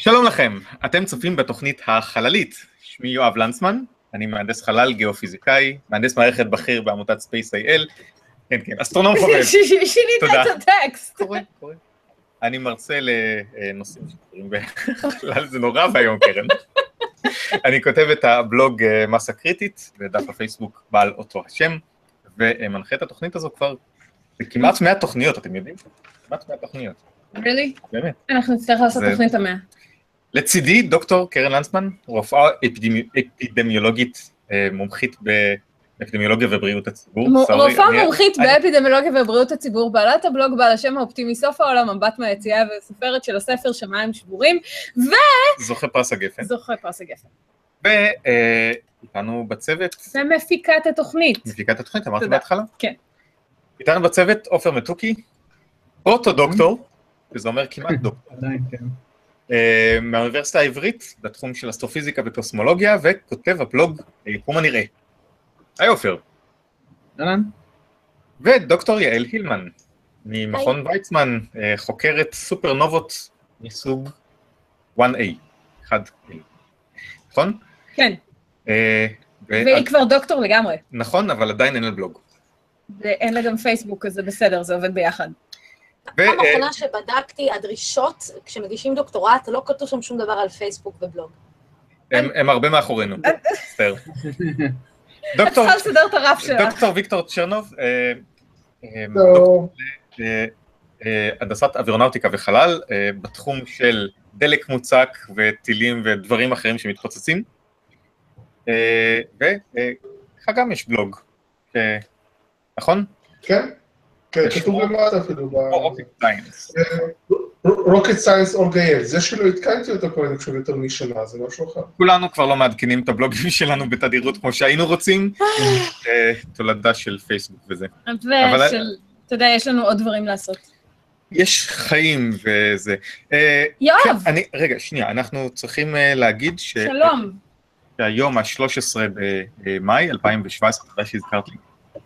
שלום לכם, אתם צופים בתוכנית החללית. שמי יואב לנצמן, אני מהנדס חלל, גיאופיזיקאי, מהנדס מערכת בכיר בעמותת Space.il. כן, כן, אסטרונום חובב. שינית. את הטקסט. אני מרצה לנושאים שקורים בחלל, זה נורא ואיום, קרן. אני כותב את הבלוג אה, מסה קריטית, ודף הפייסבוק בעל אותו השם, ומנחה את התוכנית הזו כבר כמעט 100 תוכניות, אתם יודעים? כמעט 100 תוכניות, really? באמת. אנחנו נצטרך לעשות זה- תוכנית המאה. לצידי דוקטור קרן לנצמן, רופאה אפידמי- אפידמיולוגית אה, מומחית באפידמיולוגיה ובריאות הציבור. רופאה מומחית אני- באפידמיולוגיה ובריאות הציבור, בעלת הבלוג בעל השם האופטימי סוף העולם מבט מהיציאה וסופרת של הספר שמיים שבורים, זוכה פרס הגפן. וזוכה פרס הגפן. ואיתנו בצוות, ומפיקת התוכנית. מפיקת התוכנית, אמרתי. בהתחלה? כן. איתנו בצוות עופר מתוקי, אוטו-דוקטור, וזה אומר כמעט דוקטור, עדיין, כן. אה, מהאוניברסיטה העברית, בתחום של אסטרופיזיקה וקוסמולוגיה, וכותב הבלוג יקום הנראה. היי עופר. אהלן? ודוקטור יעל הילמן, ממכון ויצמן, אה, חוקרת סופרנובות מסוג 1A, 1A, נכון? כן, אה, והיא כבר דוקטור לגמרי. נכון, אבל עדיין אין לה בלוג. ואין לה גם פייסבוק, אז זה בסדר, זה עובד ביחד. ו- פעם אה, אחרונה שבדקתי, הדרישות, כשמגישים דוקטורט, לא כתוב שם שום דבר על פייסבוק ובלוג. הם הם הרבה מאחורינו, מצטער. דוקטור- את צריכה לסדר את הרף שלה. דוקטור ויקטור צ'רנוב, אה, אה, אה, אה, הנדסת אווירונאוטיקה וחלל, אה, בתחום של דלק מוצק וטילים ודברים אחרים שמתפוצצים. אה, ולך גם יש בלוג, אה, נכון? כן, כן, כתוב למטה אפילו, Rocket Science. Rocket Science או רגע, זה שלא עדכנתי אותו כבר אני חושב יותר משנה, זה משהו אחר. כולנו כבר לא מעדכנים את הבלוגים שלנו בתדירות כמו שהיינו רוצים, אה, תולדה של פייסבוק וזה. אבל- ושל, אתה יודע, יש לנו עוד דברים לעשות. יש חיים וזה. אה, יואב, כן, אני, רגע, שנייה, אנחנו צריכים אה, להגיד ש... שלום. שהיום ה-13 במאי 2017, תודה שהזכרת לי.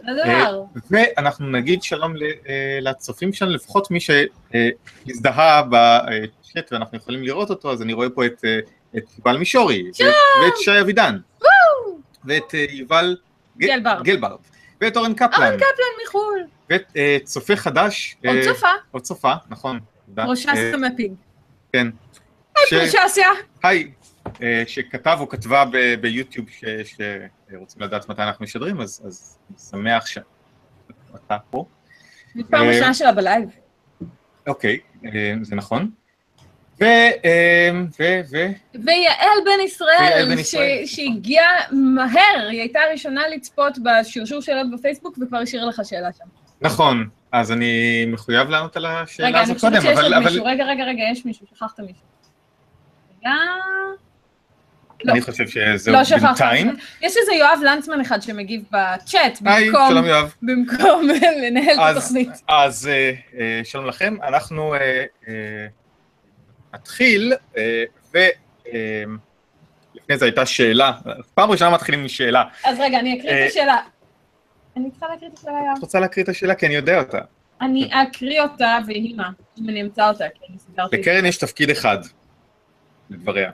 לדבר. ואנחנו נגיד שלום אה, לצופים שלנו, לפחות מי שהזדהה בצ'אט ואנחנו יכולים לראות אותו, אז אני רואה פה את, אה, יובל מישורי, ואת- שי אבידן, ואת אה, יובל גלברד. ואת אורן קפלן, אורן קפלן מחו"ל. ואת אה, צופה חדש, עוד אה, צופה, עוד צופה, נכון. אה, סמפינג. כן. היי פרשסיה. היי, אה, שכתב או כתבה ביוטיוב ש- שרוצים לדעת מתי אנחנו משדרים, אז אז אני שמח שאתה פה. פעם אה, ראשונה שלה בלייב. אוקיי, אה, זה נכון. ו... אה, ו... ו... ויעל בן ישראל. שהגיעה מהר, היא הייתה הראשונה לצפות בשרשור שאלות בפייסבוק וכבר השאירה לך שאלה שם. נכון, אז אני מחויב לענות על השאלה רגע, אני חושבת קודם, שיש עוד אבל, אבל מישהו. רגע, רגע, רגע, יש מישהו, שכחת מישהו. רגע... לא. אני חושב שזהו לא. בינתיים. יש איזה יואב לנצמן אחד שמגיב בצ'אט, במקום- שלום יואב. במקום לנהל את אז- התוכנית. אז אה, אה, שלום לכם, אנחנו אה, אה, נתחיל, אה, ולפני זה הייתה שאלה, פעם ראשונה מתחילים עם שאלה. אז רגע, אני אקריא את השאלה. אני צריכה להקריא את השאלה, יואב. את רוצה להקריא את השאלה? כי אני יודע אותה. אני אקריא אותה והיא מה, אם אני אמצא אותה, כי אני סידרתי. לקרן יש תפקיד אחד, לדבריה.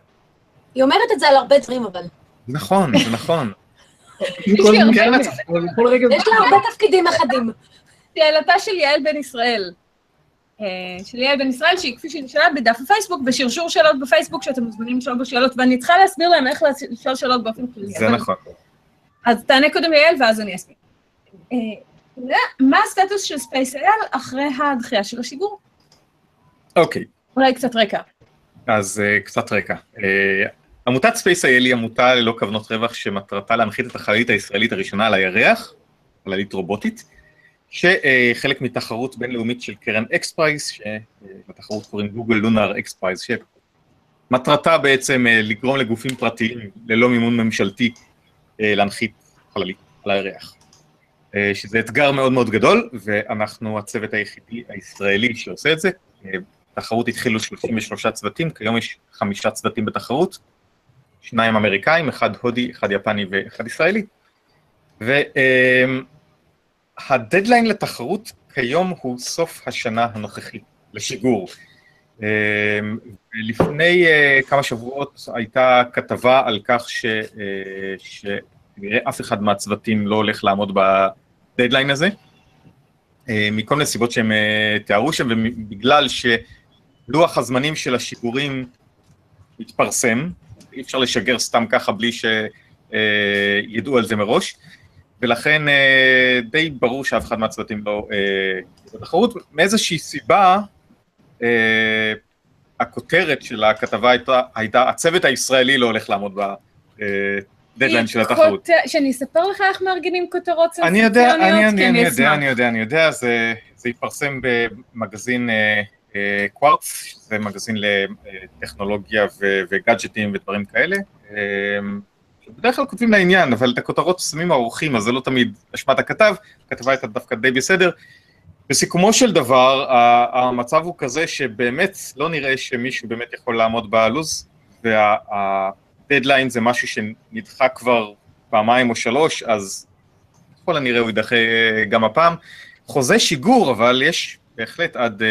היא אומרת את זה על הרבה דברים, אבל. נכון, זה נכון. יש רגע... יש לה הרבה תפקידים אחדים. שאלתה של יעל בן ישראל. אה, של יעל בן ישראל, שהיא כפי שהיא נשאלה בדף הפייסבוק, בשרשור שאלות בפייסבוק, שאתם מוזמנים לשאול בו שאלות, ואני צריכה להסביר להם איך לשאול שאלות באופן כללי. זה נכון. אז תענה קודם יעל, ואז אני אסביר. אה, מה הסטטוס של SpaceIL אחרי הדחייה של השיגור? אוקיי. אולי קצת רקע. אז uh, קצת רקע. עמותת SpaceIL היא עמותה ללא כוונות רווח שמטרתה להנחית את החללית הישראלית הראשונה על הירח, חללית רובוטית, שחלק מתחרות בינלאומית של קרן XPRIZE, שלתחרות קוראים Google Lunar XPRIZE, שמטרתה בעצם uh, לגרום לגופים פרטיים ללא מימון ממשלתי uh, להנחית חללית על הירח. Uh, שזה אתגר מאוד מאוד גדול, ואנחנו הצוות היחידי הישראלי שעושה את זה. בתחרות התחילו 33 צוותים, כיום יש חמישה צוותים בתחרות, שניים אמריקאים, אחד הודי, אחד יפני ואחד ישראלי. והדדליין לתחרות כיום הוא סוף השנה הנוכחית, לשיגור. לפני כמה שבועות הייתה כתבה על כך. שכנראה אף אחד מהצוותים לא הולך לעמוד בדדליין הזה, מכל מיני סיבות שהם תיארו שם, ובגלל שלוח הזמנים של השיעורים מתפרסם, אי אפשר לשגר סתם ככה בלי שידעו על זה מראש, ולכן אה, די ברור שאף אחד מהצוותים לא בתחרות. אה, מאיזושהי סיבה, אה, הכותרת של הכתבה הייתה, הייתה הצוות הישראלי לא הולך לעמוד בדדליין של התחרות. שאני אספר לך איך מארגנים כותרות סנסציוניות? אני יודע, אני, אני, אני יודע, אני יודע, אני יודע, זה, זה יתפרסם במגזין קווארץ, זה מגזין לטכנולוגיה וגאדג'טים ודברים כאלה. בדרך כלל כותבים לעניין, אבל את הכותרות שמים העורכים, אז זה לא תמיד אשמת הכתב, הכתבה הייתה דווקא די בסדר. בסיכומו של דבר, המצב הוא כזה שבאמת לא נראה שמישהו באמת יכול לעמוד בלו"ז, והדדליין זה משהו שנדחה כבר פעמיים או שלוש, אז ככל הנראה הוא יידחה גם הפעם. חוזה שיגור, אבל יש בהחלט עד,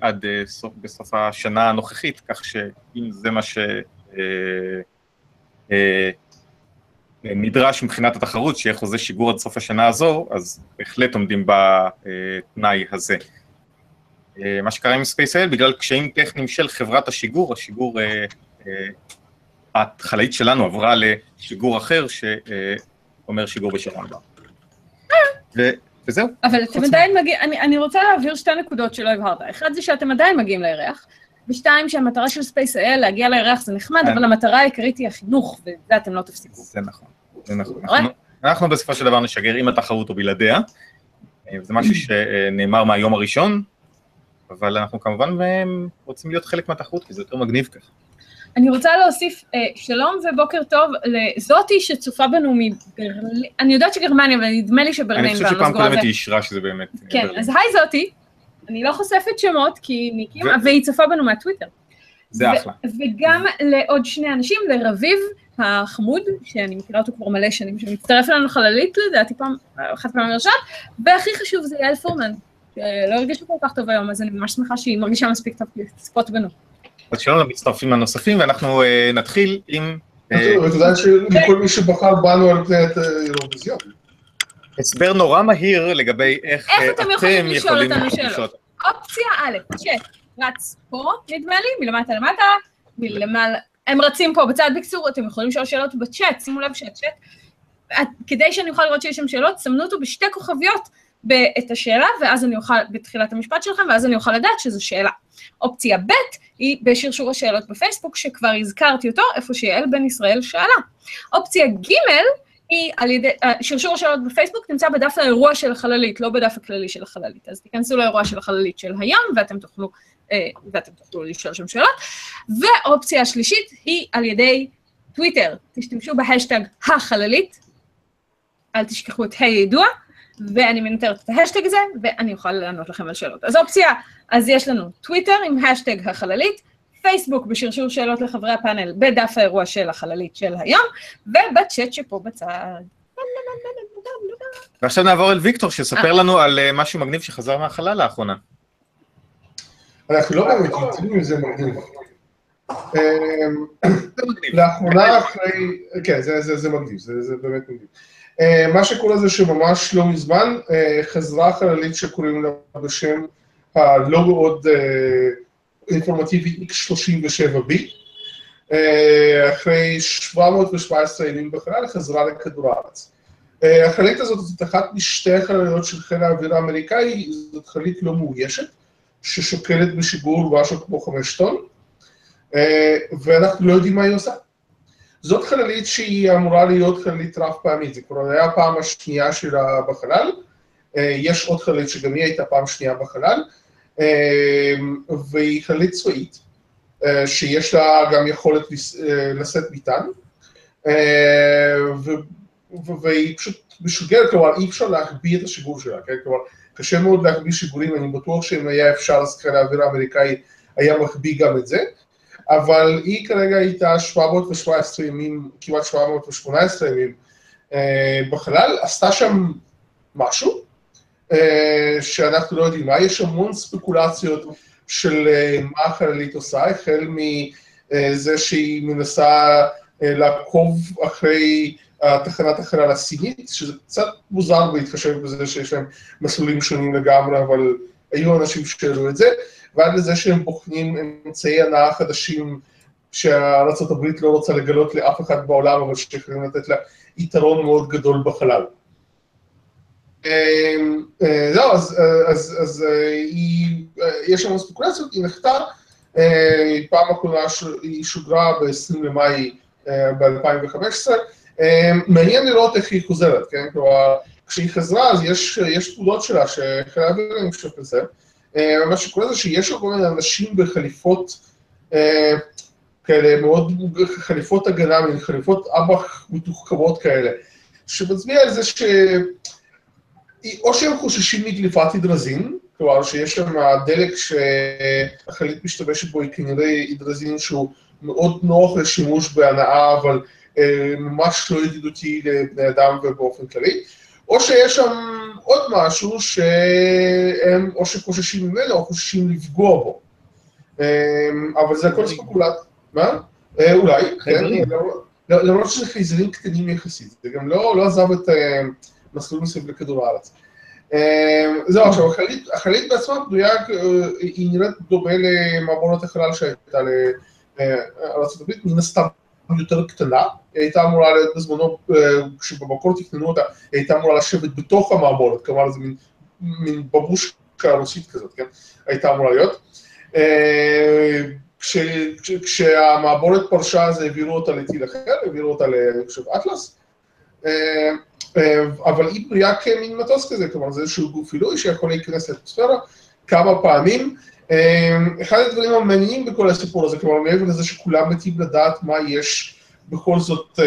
עד סוף, בסוף השנה הנוכחית, כך שאם זה מה ש... נדרש מבחינת התחרות שיהיה חוזה שיגור עד סוף השנה הזו, אז בהחלט עומדים בתנאי הזה. מה שקרה עם SpaceL, בגלל קשיים טכניים של חברת השיגור, השיגור, החלאית שלנו עברה לשיגור אחר שאומר שיגור בשנה הבאה. וזהו. אבל אתם עדיין מגיעים, אני, אני רוצה להעביר שתי נקודות שלא הבהרת. אחד זה שאתם עדיין מגיעים לירח, ושתיים, שהמטרה של SpaceIL להגיע לירח זה נחמד, אבל המטרה העיקרית היא החינוך, וזה אתם לא תפסיקו. זה נכון, זה נכון. אנחנו בסופו של דבר נשגר עם התחרות או בלעדיה, זה משהו שנאמר מהיום הראשון, אבל אנחנו כמובן רוצים להיות חלק מהתחרות, כי זה יותר מגניב ככה. אני רוצה להוסיף שלום ובוקר טוב לזאתי שצופה בנו מברלין, אני יודעת שגרמניה, אבל נדמה לי שברלין. אני חושב שפעם קודמת היא אישרה שזה באמת כן, אז היי זאתי. אני לא חושפת שמות, כי ניקים, והיא צופה בנו מהטוויטר. זה אחלה. וגם לעוד שני אנשים, לרביב החמוד, שאני מכירה אותו כבר מלא שנים, שמצטרף אלינו לחללית, לדעתי פעם, אחת פעמים ראשונות, והכי חשוב זה יעל פורמן, שלא הרגישה כל כך טוב היום, אז אני ממש שמחה שהיא מרגישה מספיק טוב לצפות בנו. אז שלום למצטרפים הנוספים, ואנחנו נתחיל עם... אתה יודע שלכל מי שבחר בנו על פני האירוויזיון. הסבר נורא מהיר לגבי איך אתם יכולים לשאול אותנו שאלות. אופציה א', צ'אט, רץ פה, נדמה לי, מלמטה למטה, מלמעלה, הם רצים פה בצד בקצור, אתם יכולים לשאול שאלות בצ'אט, שימו לב שהצ'אט, כדי שאני אוכל לראות שיש שם שאלות, סמנו אותו בשתי כוכביות את השאלה, ואז אני אוכל, בתחילת המשפט שלכם, ואז אני אוכל לדעת שזו שאלה. אופציה ב' היא בשרשור השאלות בפייסבוק, שכבר הזכרתי אותו, איפה שיעל בן ישראל שאלה. אופציה ג' היא על ידי, שרשור השאלות בפייסבוק נמצא בדף האירוע של החללית, לא בדף הכללי של החללית. אז תיכנסו לאירוע של החללית של הים, ואתם תוכלו, ואתם תוכלו לשאול שם שאלות. ואופציה השלישית היא על ידי טוויטר, תשתמשו בהאשטג החללית, אל תשכחו את הידוע, ואני מנטרת את ההאשטג הזה, ואני אוכל לענות לכם על שאלות. אז אופציה, אז יש לנו טוויטר עם האשטג החללית, פייסבוק בשרשור שאלות לחברי הפאנל בדף האירוע של החללית של היום, ובצ'אט שפה בצד. ועכשיו נעבור אל ויקטור, שיספר לנו על משהו מגניב שחזר מהחלל לאחרונה. אנחנו לא באמת יודעים אם זה מגניב. לאחרונה אחרי, כן, זה מגניב, זה באמת מגניב. מה שקורה זה שממש לא מזמן חזרה חללית שקוראים לה בשם הלא מאוד אינפורמטיבי X37B, אחרי 717 ימים בחלל, חזרה לכדור הארץ. החללית הזאת זאת אחת משתי החלליות של חיל האוויר האמריקאי, זאת חללית לא מאוישת, ששוקלת בשיגור משהו כמו חמש טון, ואנחנו לא יודעים מה היא עושה. זאת חללית שהיא אמורה להיות חללית רב פעמית, זה כבר היה הפעם השנייה שלה בחלל, יש עוד חללית שגם היא הייתה פעם שנייה בחלל, והיא חללית צבאית, שיש לה גם יכולת לשאת מטען, והיא פשוט משוגרת, כלומר אי אפשר להחביא את השיגור שלה, כן? כלומר קשה מאוד להחביא שיגורים, אני בטוח שאם היה אפשר אז חיל האוויר האמריקאי היה מחביא גם את זה, אבל היא כרגע הייתה 717 ימים, כמעט 718 ימים. בחלל, עשתה שם משהו, שאנחנו לא יודעים. מה, יש המון ספקולציות של מה החללית עושה, החל מזה שהיא מנסה לעקוב אחרי תחנת החלל הסינית, שזה קצת מוזר בהתחשב בזה שיש להם מסלולים שונים לגמרי, אבל היו אנשים שהעלו את זה, ועד לזה שהם בוחנים אמצעי הנאה חדשים שארה"ב לא רוצה לגלות לאף אחד בעולם, אבל שיכולים לתת לה יתרון מאוד גדול בחלל. אמ, אה, זהו, אז, אה, אה, יש לנו ספקולציות, היא נחתה, פעם אחרונה היא שוגרה ב-20 למאי ב-2015, מעניין לראות איך היא חוזרת, כן? כלומר, כשהיא חזרה אז יש, תעודות שלה האוויר אני חושב לזה, מה שקורה זה שיש כל מיני אנשים בחליפות כאלה מאוד, חליפות הגנה, חליפות אב"ח מתוחכמות כאלה, שמצביע על זה ש... או שהם חוששים מדליפת הידרזין, כלומר שיש שם דלק שהחלית משתמשת בו היא כנראה הידרזין שהוא מאוד נוח לשימוש בהנאה, אבל אה, ממש לא ידידותי לבני אדם ובאופן כללי, או שיש שם עוד משהו שהם או שחוששים ממנו או חוששים לפגוע בו. אה, אבל זה הכל ספקולט. מה? אה, אולי, כן, למרות שזה חייזרים קטנים יחסית, זה גם לא, לא עזב את מסלול מסביב לכדור הארץ. זהו, עכשיו, החללית בעצמה בנויה, היא נראית דומה למעבורת החלל שהייתה לארה"ב, מן הסתם יותר קטנה, היא הייתה אמורה להיות בזמנו, כשבמקור תכננו אותה, היא הייתה אמורה לשבת בתוך המעבורת, כלומר זה מין, מין בבושקה רוסית כזאת, כן? הייתה אמורה להיות. כש, כש, כשהמעבורת פרשה אז העבירו אותה לטיל אחר, העבירו אותה, חושב, אטלס. אבל היא בריאה כמין מטוס כזה, כלומר זה איזשהו גוף עילוי שיכול להיכנס לאטמוספירה כמה פעמים. אחד הדברים המעניינים בכל הסיפור הזה, כלומר מעבר לזה שכולם מתים לדעת מה יש בכל זאת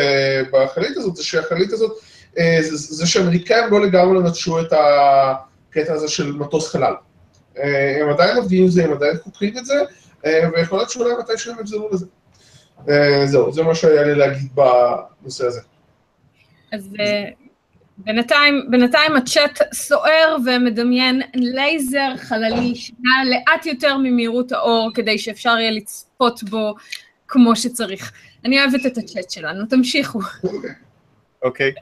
בחללית הזאת, זה שהחללית הזאת, זה, זה שאמריקאים לא לגמרי נטשו את הקטע הזה של מטוס חלל. הם עדיין עובדים עם זה, הם עדיין חוקרים את זה, ויכול להיות שאולי מתי שהם יחזרו לזה. זהו, זה מה שהיה לי להגיד בנושא הזה. אז בינתיים, בינתיים הצ'אט סוער ומדמיין לייזר חללי שנע לאט יותר ממהירות האור כדי שאפשר יהיה לצפות בו כמו שצריך. אני אוהבת את הצ'אט שלנו, תמשיכו. אוקיי,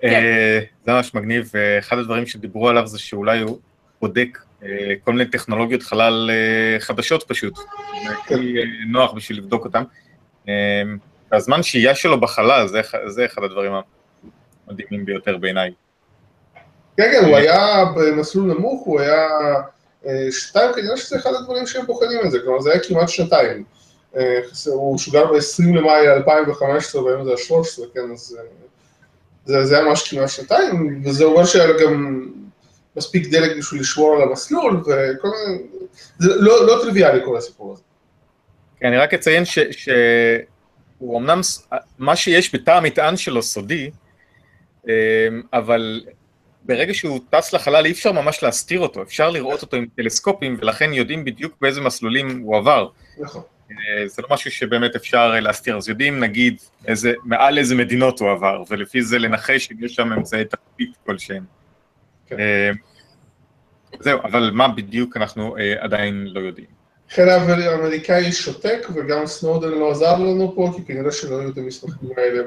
כן. אה, זה ממש מגניב, ואחד הדברים שדיברו עליו זה שאולי הוא בודק אה, כל מיני טכנולוגיות חלל אה, חדשות פשוט, כן. נוח בשביל לבדוק אותם. הזמן שהייה שלו בחלל, זה אחד הדברים המדהימים ביותר בעיניי. כן, כן, הוא היה במסלול נמוך, הוא היה אה, שתיים, כנראה שזה אחד הדברים שהם בוחנים את זה, כלומר זה היה כמעט שנתיים. אה, הוא שוגר ב-20 למאי 2015 והיום זה ה-13, כן, אז אה, זה, זה היה ממש כמעט שנתיים, וזה אומר שהיה לו גם מספיק דלק בשביל לשמור על המסלול, וכל מיני, זה לא, לא טריוויאלי כל הסיפור הזה. כן, אני רק אציין שהוא אמנם, מה שיש בתא המטען שלו סודי, אבל ברגע שהוא טס לחלל אי אפשר ממש להסתיר אותו, אפשר לראות אותו עם טלסקופים ולכן יודעים בדיוק באיזה מסלולים הוא עבר. נכון. אה, זה לא משהו שבאמת אפשר להסתיר, אז יודעים נגיד איזה, מעל איזה מדינות הוא עבר, ולפי זה לנחש אם יש שם אמצעי תחתית כלשהם. כן. אמ, זהו, אבל מה בדיוק אנחנו אה, עדיין לא יודעים. חיל האמריקאי שותק, וגם סנודן לא עזר לנו פה, כי כנראה שלא היו את המסמכים האלה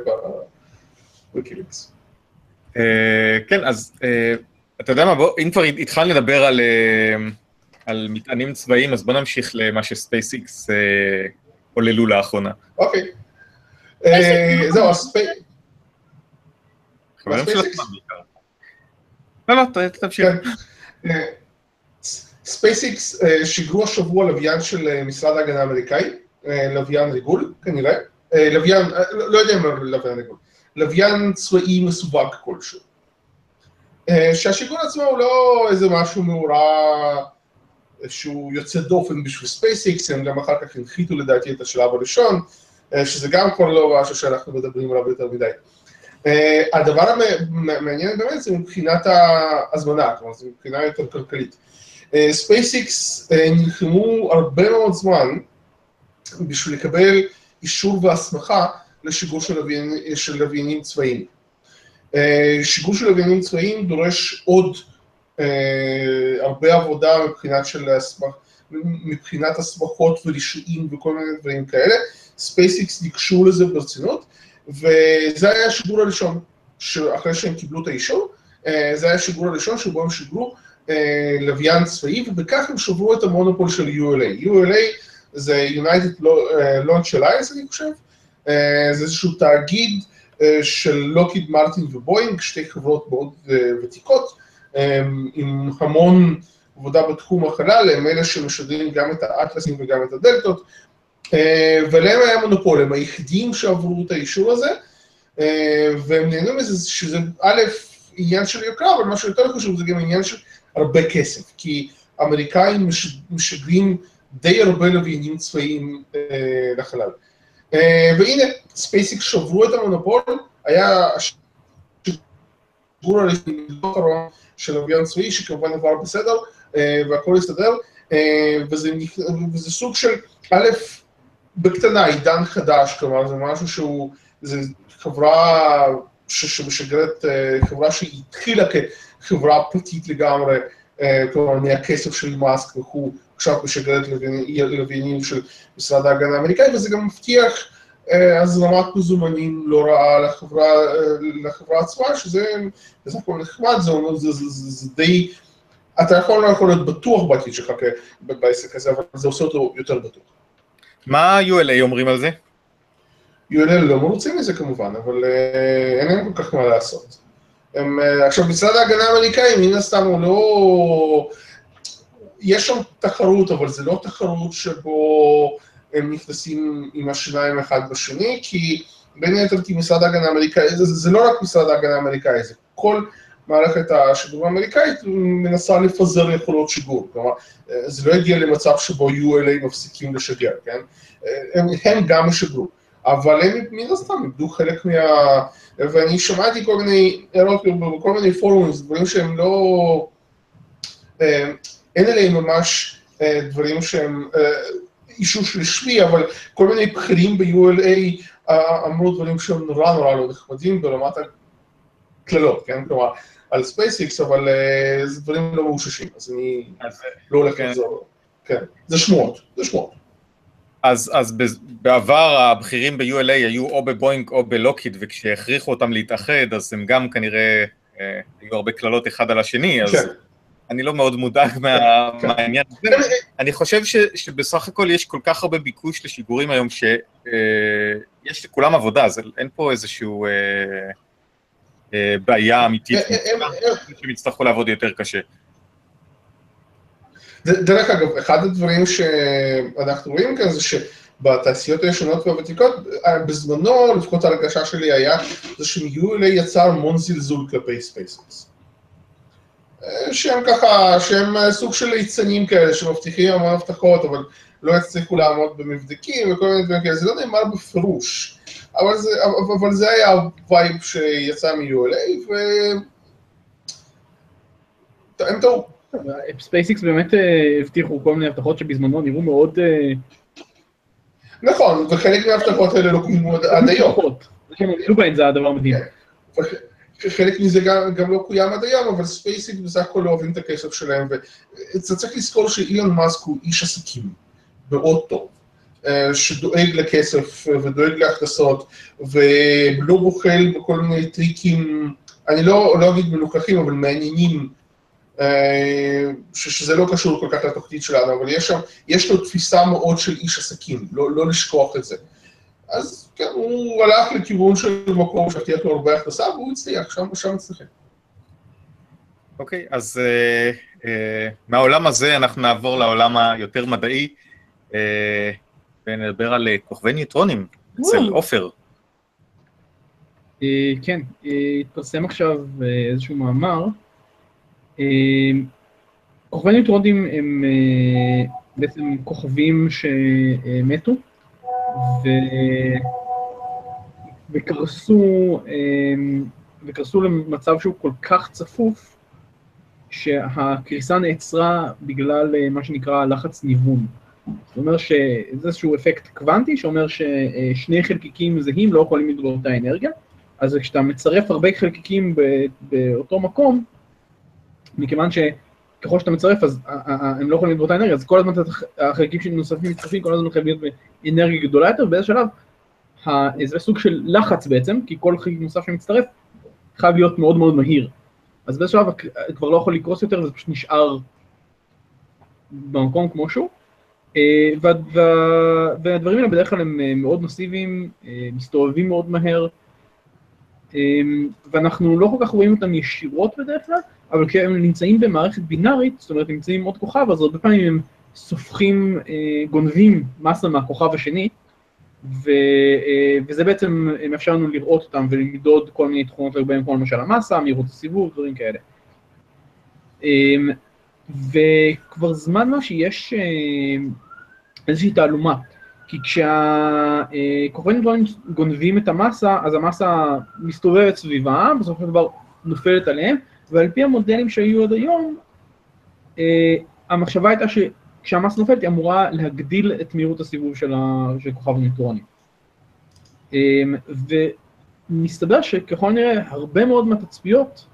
בוויקיליקס. אה, כן, אז אה, אתה יודע מה, בוא, אם כבר התחלנו לדבר על, אה, על מטענים צבאיים, אז בוא נמשיך למה ש SpaceX עוללו לאחרונה. אוקיי. זהו, ה SpaceX... לא, לא, תמשיך. כן. SpaceX שיגרו השבוע לוויין של משרד ההגנה האמריקאי, לוויין ריגול, כנראה. לוויין, לא יודע אם לוויין ריגול. לוויין צבאי מסווג כלשהו. אה, שהשיגור עצמו הוא לא איזה משהו מאורע שהוא יוצא דופן בשביל SpaceX, הם גם אחר כך הנחיתו לדעתי את השלב הראשון, אה, שזה גם כבר לא משהו שאנחנו מדברים עליו יותר מדי. אה, הדבר המעניין באמת זה מבחינת ההזמנה, כלומר זה מבחינה יותר כלכלית. SpaceX נלחמו הרבה מאוד זמן בשביל לקבל אישור והסמכה לשיגור של, לוויין, של לוויינים צבאיים. אה, שיגור של לוויינים צבאיים דורש עוד אה, הרבה עבודה מבחינת של מבחינת הסמכות ורישויים וכל מיני דברים כאלה. SpaceX ניגשו לזה ברצינות, וזה היה השיגור הראשון, אחרי שהם קיבלו את האישור, אה, זה היה השיגור הראשון שבו הם שיגרו לוויין צבאי, ובכך הם שברו את המונופול של ULA. ULA זה United Launch Alliance, אני חושב, זה איזשהו תאגיד של לוקהיד מרטין ובואינג, שתי חברות מאוד ותיקות, עם המון עבודה בתחום החלל, הם אלה שמשגרים גם את האטלסים וגם את הדלתות, אה, ולהם היה מונופול, הם היחידים שעברו את האישור הזה, אה, והם נהנו מזה שזה א', עניין של יקר, אבל מה שיותר חשוב זה גם עניין של הרבה כסף, כי אמריקאים משגרים די הרבה לוויינים צבאיים אה, לחלל. והנה, SpaceX שברו את המונופול, היה השיגור הראשון של לוויין צבאי, שכמובן עבר בסדר, והכל הסתדר, וזה, וזה סוג של, א', בקטנה, עידן חדש, כלומר זה משהו שהוא, זה חברה שמשגרת, אה, חברה שהתחילה כחברה פרטית לגמרי, אה, כלומר מהכסף של מאסק וכו', עכשיו משגרת לוויינים של משרד ההגנה האמריקאי, וזה גם מבטיח אה, הזרמת מזומנים לא רעה לחברה, לחברה עצמה, שזה בסך הכל נחמד, זה, זה, זה, זה, זה די, אתה יכול לא יכול להיות בטוח בעתיד שלך בעסק הזה, אבל זה עושה אותו יותר בטוח. מה ULA אומרים על זה? ULA לא מרוצים מזה כמובן, אבל אה, אין להם כל כך מה לעשות. הם, אה, עכשיו, משרד ההגנה האמריקאי, מן הסתם הוא לא... יש שם תחרות, אבל זה לא תחרות שבו הם נכנסים עם השיניים אחד בשני, כי בין היתר כי משרד ההגנה האמריקאי, זה, זה לא רק משרד ההגנה האמריקאי, זה כל מערכת השידור האמריקאית מנסה לפזר יכולות שיגור, כלומר, זה לא הגיע למצב שבו ULA מפסיקים לשגר, כן? הם, הם גם ישגרו, אבל הם מן הסתם איבדו חלק מה... ואני שמעתי כל מיני הערות בכל מיני פורומים, דברים שהם לא... אה, אין עליהם ממש אה, דברים שהם אה, אישוש רשמי, אבל כל מיני בכירים ב-ULA אמרו דברים שהם נורא נורא לא נחמדים ברמת הקללות, כן? כלומר, על SpaceX, אבל זה דברים לא מאוששים, אז אני לא הולך כן. לחזור. כן, זה שמועות, זה שמועות. אז, אז בעבר הבכירים ב-ULA היו או בבוינג או בלוקהיד, וכשהכריחו אותם להתאחד, אז הם גם כנראה, אה, היו הרבה קללות אחד על השני, אז כן. אני לא מאוד מודאג מה, כן. מהעניין הזה. כן. אני חושב שבסך הכל יש כל כך הרבה ביקוש לשיגורים היום, שיש אה, לכולם עבודה, אז אין פה איזשהו... אה, אה, בעיה אמיתית, שהם יצטרכו לעבוד יותר קשה. דרך אגב, אחד הדברים שאנחנו רואים כאן זה שבתעשיות הישנות והוותיקות, בזמנו, לפחות ההרגשה שלי היה, זה ש ULA יצרו המון זלזול כלפי SpaceX. שהם ככה, שהם סוג של ליצנים כאלה, שמבטיחים המון הבטחות, אבל לא יצליחו לעמוד במבדקים וכל מיני דברים כאלה, זה לא נאמר בפירוש. אבל זה, אבל זה היה ה vibe שיצא מ-ULA, והם טעו. SpaceX באמת אה, הבטיחו כל מיני הבטחות שבזמנו נראו מאוד... אה, נכון, וחלק מההבטחות האלה לא קוימו עד היום. עמדו בהן זה הדבר המדהים. חלק מזה גם, גם לא קוים עד היום, אבל SpaceX בסך הכל לא אוהבים את הכסף שלהם, ואתה צריך לזכור שאילון מאסק הוא איש עסקים מאוד טוב. אה, שדואג לכסף ודואג להכנסות ולא בוחל בכל מיני טריקים, אני לא, לא אגיד מלוכלכים, אבל מעניינים, אה, שזה לא קשור כל כך לתוכנית שלנו, אבל יש שם, יש לו תפיסה מאוד של איש עסקים, לא, לא לשכוח את זה. אז כן, הוא הלך לכיוון של מקום שהבטיח לו הרבה הכנסה, והוא הצליח, שם, שם הצליחים. אוקיי, okay, אז uh, uh, מהעולם הזה אנחנו נעבור לעולם היותר מדעי. Uh, ונדבר על כוכבי ניוטרונים אצל עופר. אה, כן, אה, התפרסם עכשיו איזשהו מאמר. כוכבי ניוטרונים הם בעצם כוכבים שמתו ו... וקרסו, וקרסו למצב שהוא כל כך צפוף, שהקריסה נעצרה בגלל מה שנקרא לחץ ניוון. זאת אומרת שזה איזשהו אפקט קוונטי שאומר ששני חלקיקים זהים לא יכולים לדבר אותה אנרגיה, אז כשאתה מצרף הרבה חלקיקים באותו מקום, מכיוון ככל שאתה מצרף, אז הם לא יכולים להיות באותה אנרגיה, אז כל הזמן החלקים שנוספים מצטרפים, כל הזמן חייבים להיות באנרגיה גדולה יותר, באיזה שלב, זה סוג של לחץ בעצם, כי כל חלק נוסף שמצטרף חייב להיות מאוד מאוד מהיר. אז באיזה שלב כבר לא יכול לקרוס יותר, וזה פשוט נשאר במקום כמו שהוא. אה, והדברים האלה בדרך כלל הם אה, מאוד מסיביים, אה, מסתובבים מאוד מהר, ואנחנו לא כל כך רואים אותם ישירות בדרך כלל, אבל כשהם נמצאים במערכת בינארית, זאת אומרת נמצאים עוד כוכב, אז הרבה פעמים הם סופחים, גונבים מסה מהכוכב השני, ו, וזה בעצם מאפשר לנו לראות אותם ולמדוד כל מיני תכונות לגביהם, כמו למשל המסה, מהירות הסיבוב, דברים כאלה. וכבר זמן מה שיש איזושהי תעלומה. כי כשהכוכבים גדולים גונבים את המסה, אז המסה מסתובבת סביבה, בסופו של דבר נופלת עליהם, ועל פי המודלים שהיו עד היום, אה, המחשבה הייתה שכשהמסה נופלת היא אמורה להגדיל את מהירות הסיבוב של, ה... של כוכב הניטרונים. אה, ומסתבר שככל הנראה הרבה מאוד מהתצפיות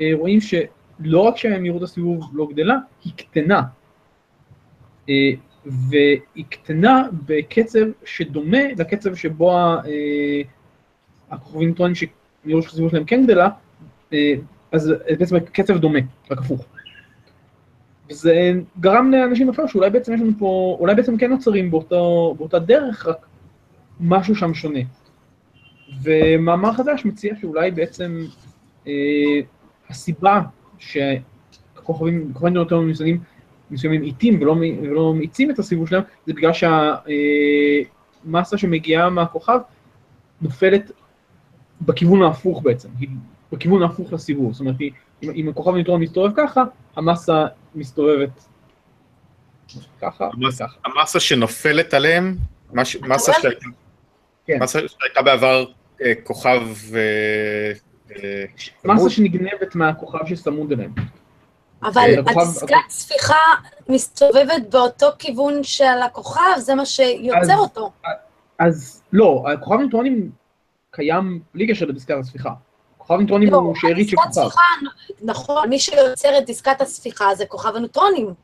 אה, רואים שלא רק שמהירות הסיבוב לא גדלה, היא קטנה. והיא קטנה בקצב שדומה לקצב שבו אה, הכוכבים טוענים שמהירות הסיבוב שלהם כן גדלה, אה, אז בעצם קצב דומה, רק הפוך. וזה גרם לאנשים לחשוב שאולי בעצם יש לנו פה, אולי בעצם כן נוצרים באותו, באותה דרך, רק משהו שם שונה. ומאמר חדש מציע שאולי בעצם אה, הסיבה שהכוכבים, כוכבים יותר מסוימים מסוימים איטים ולא, ולא מאיצים את הסיבוב שלהם, זה בגלל שהמסה שמגיעה מהכוכב נופלת בכיוון ההפוך בעצם, היא בכיוון ההפוך לסיבוב, זאת אומרת, אם, אם הכוכב ניטרון מסתובב ככה, המסה מסתובבת ככה, המס, ככה. המסה שנופלת עליהם, מש, מסה, שהייתה, כן. מסה שהייתה בעבר אה, כוכב... אה, אה, מסה שנגנבת מהכוכב שצמוד אליהם. אבל הדסקת ספיחה מסתובבת באותו כיוון של הכוכב, זה מה שיוצר אותו. אז לא, הכוכב ניטרונים קיים בלי קשר לדסקת הספיחה. כוכב ניטרונים לא, הוא שארית של כוכב. נכון, מי שיוצר את דסקת הספיחה זה כוכב הניטרונים.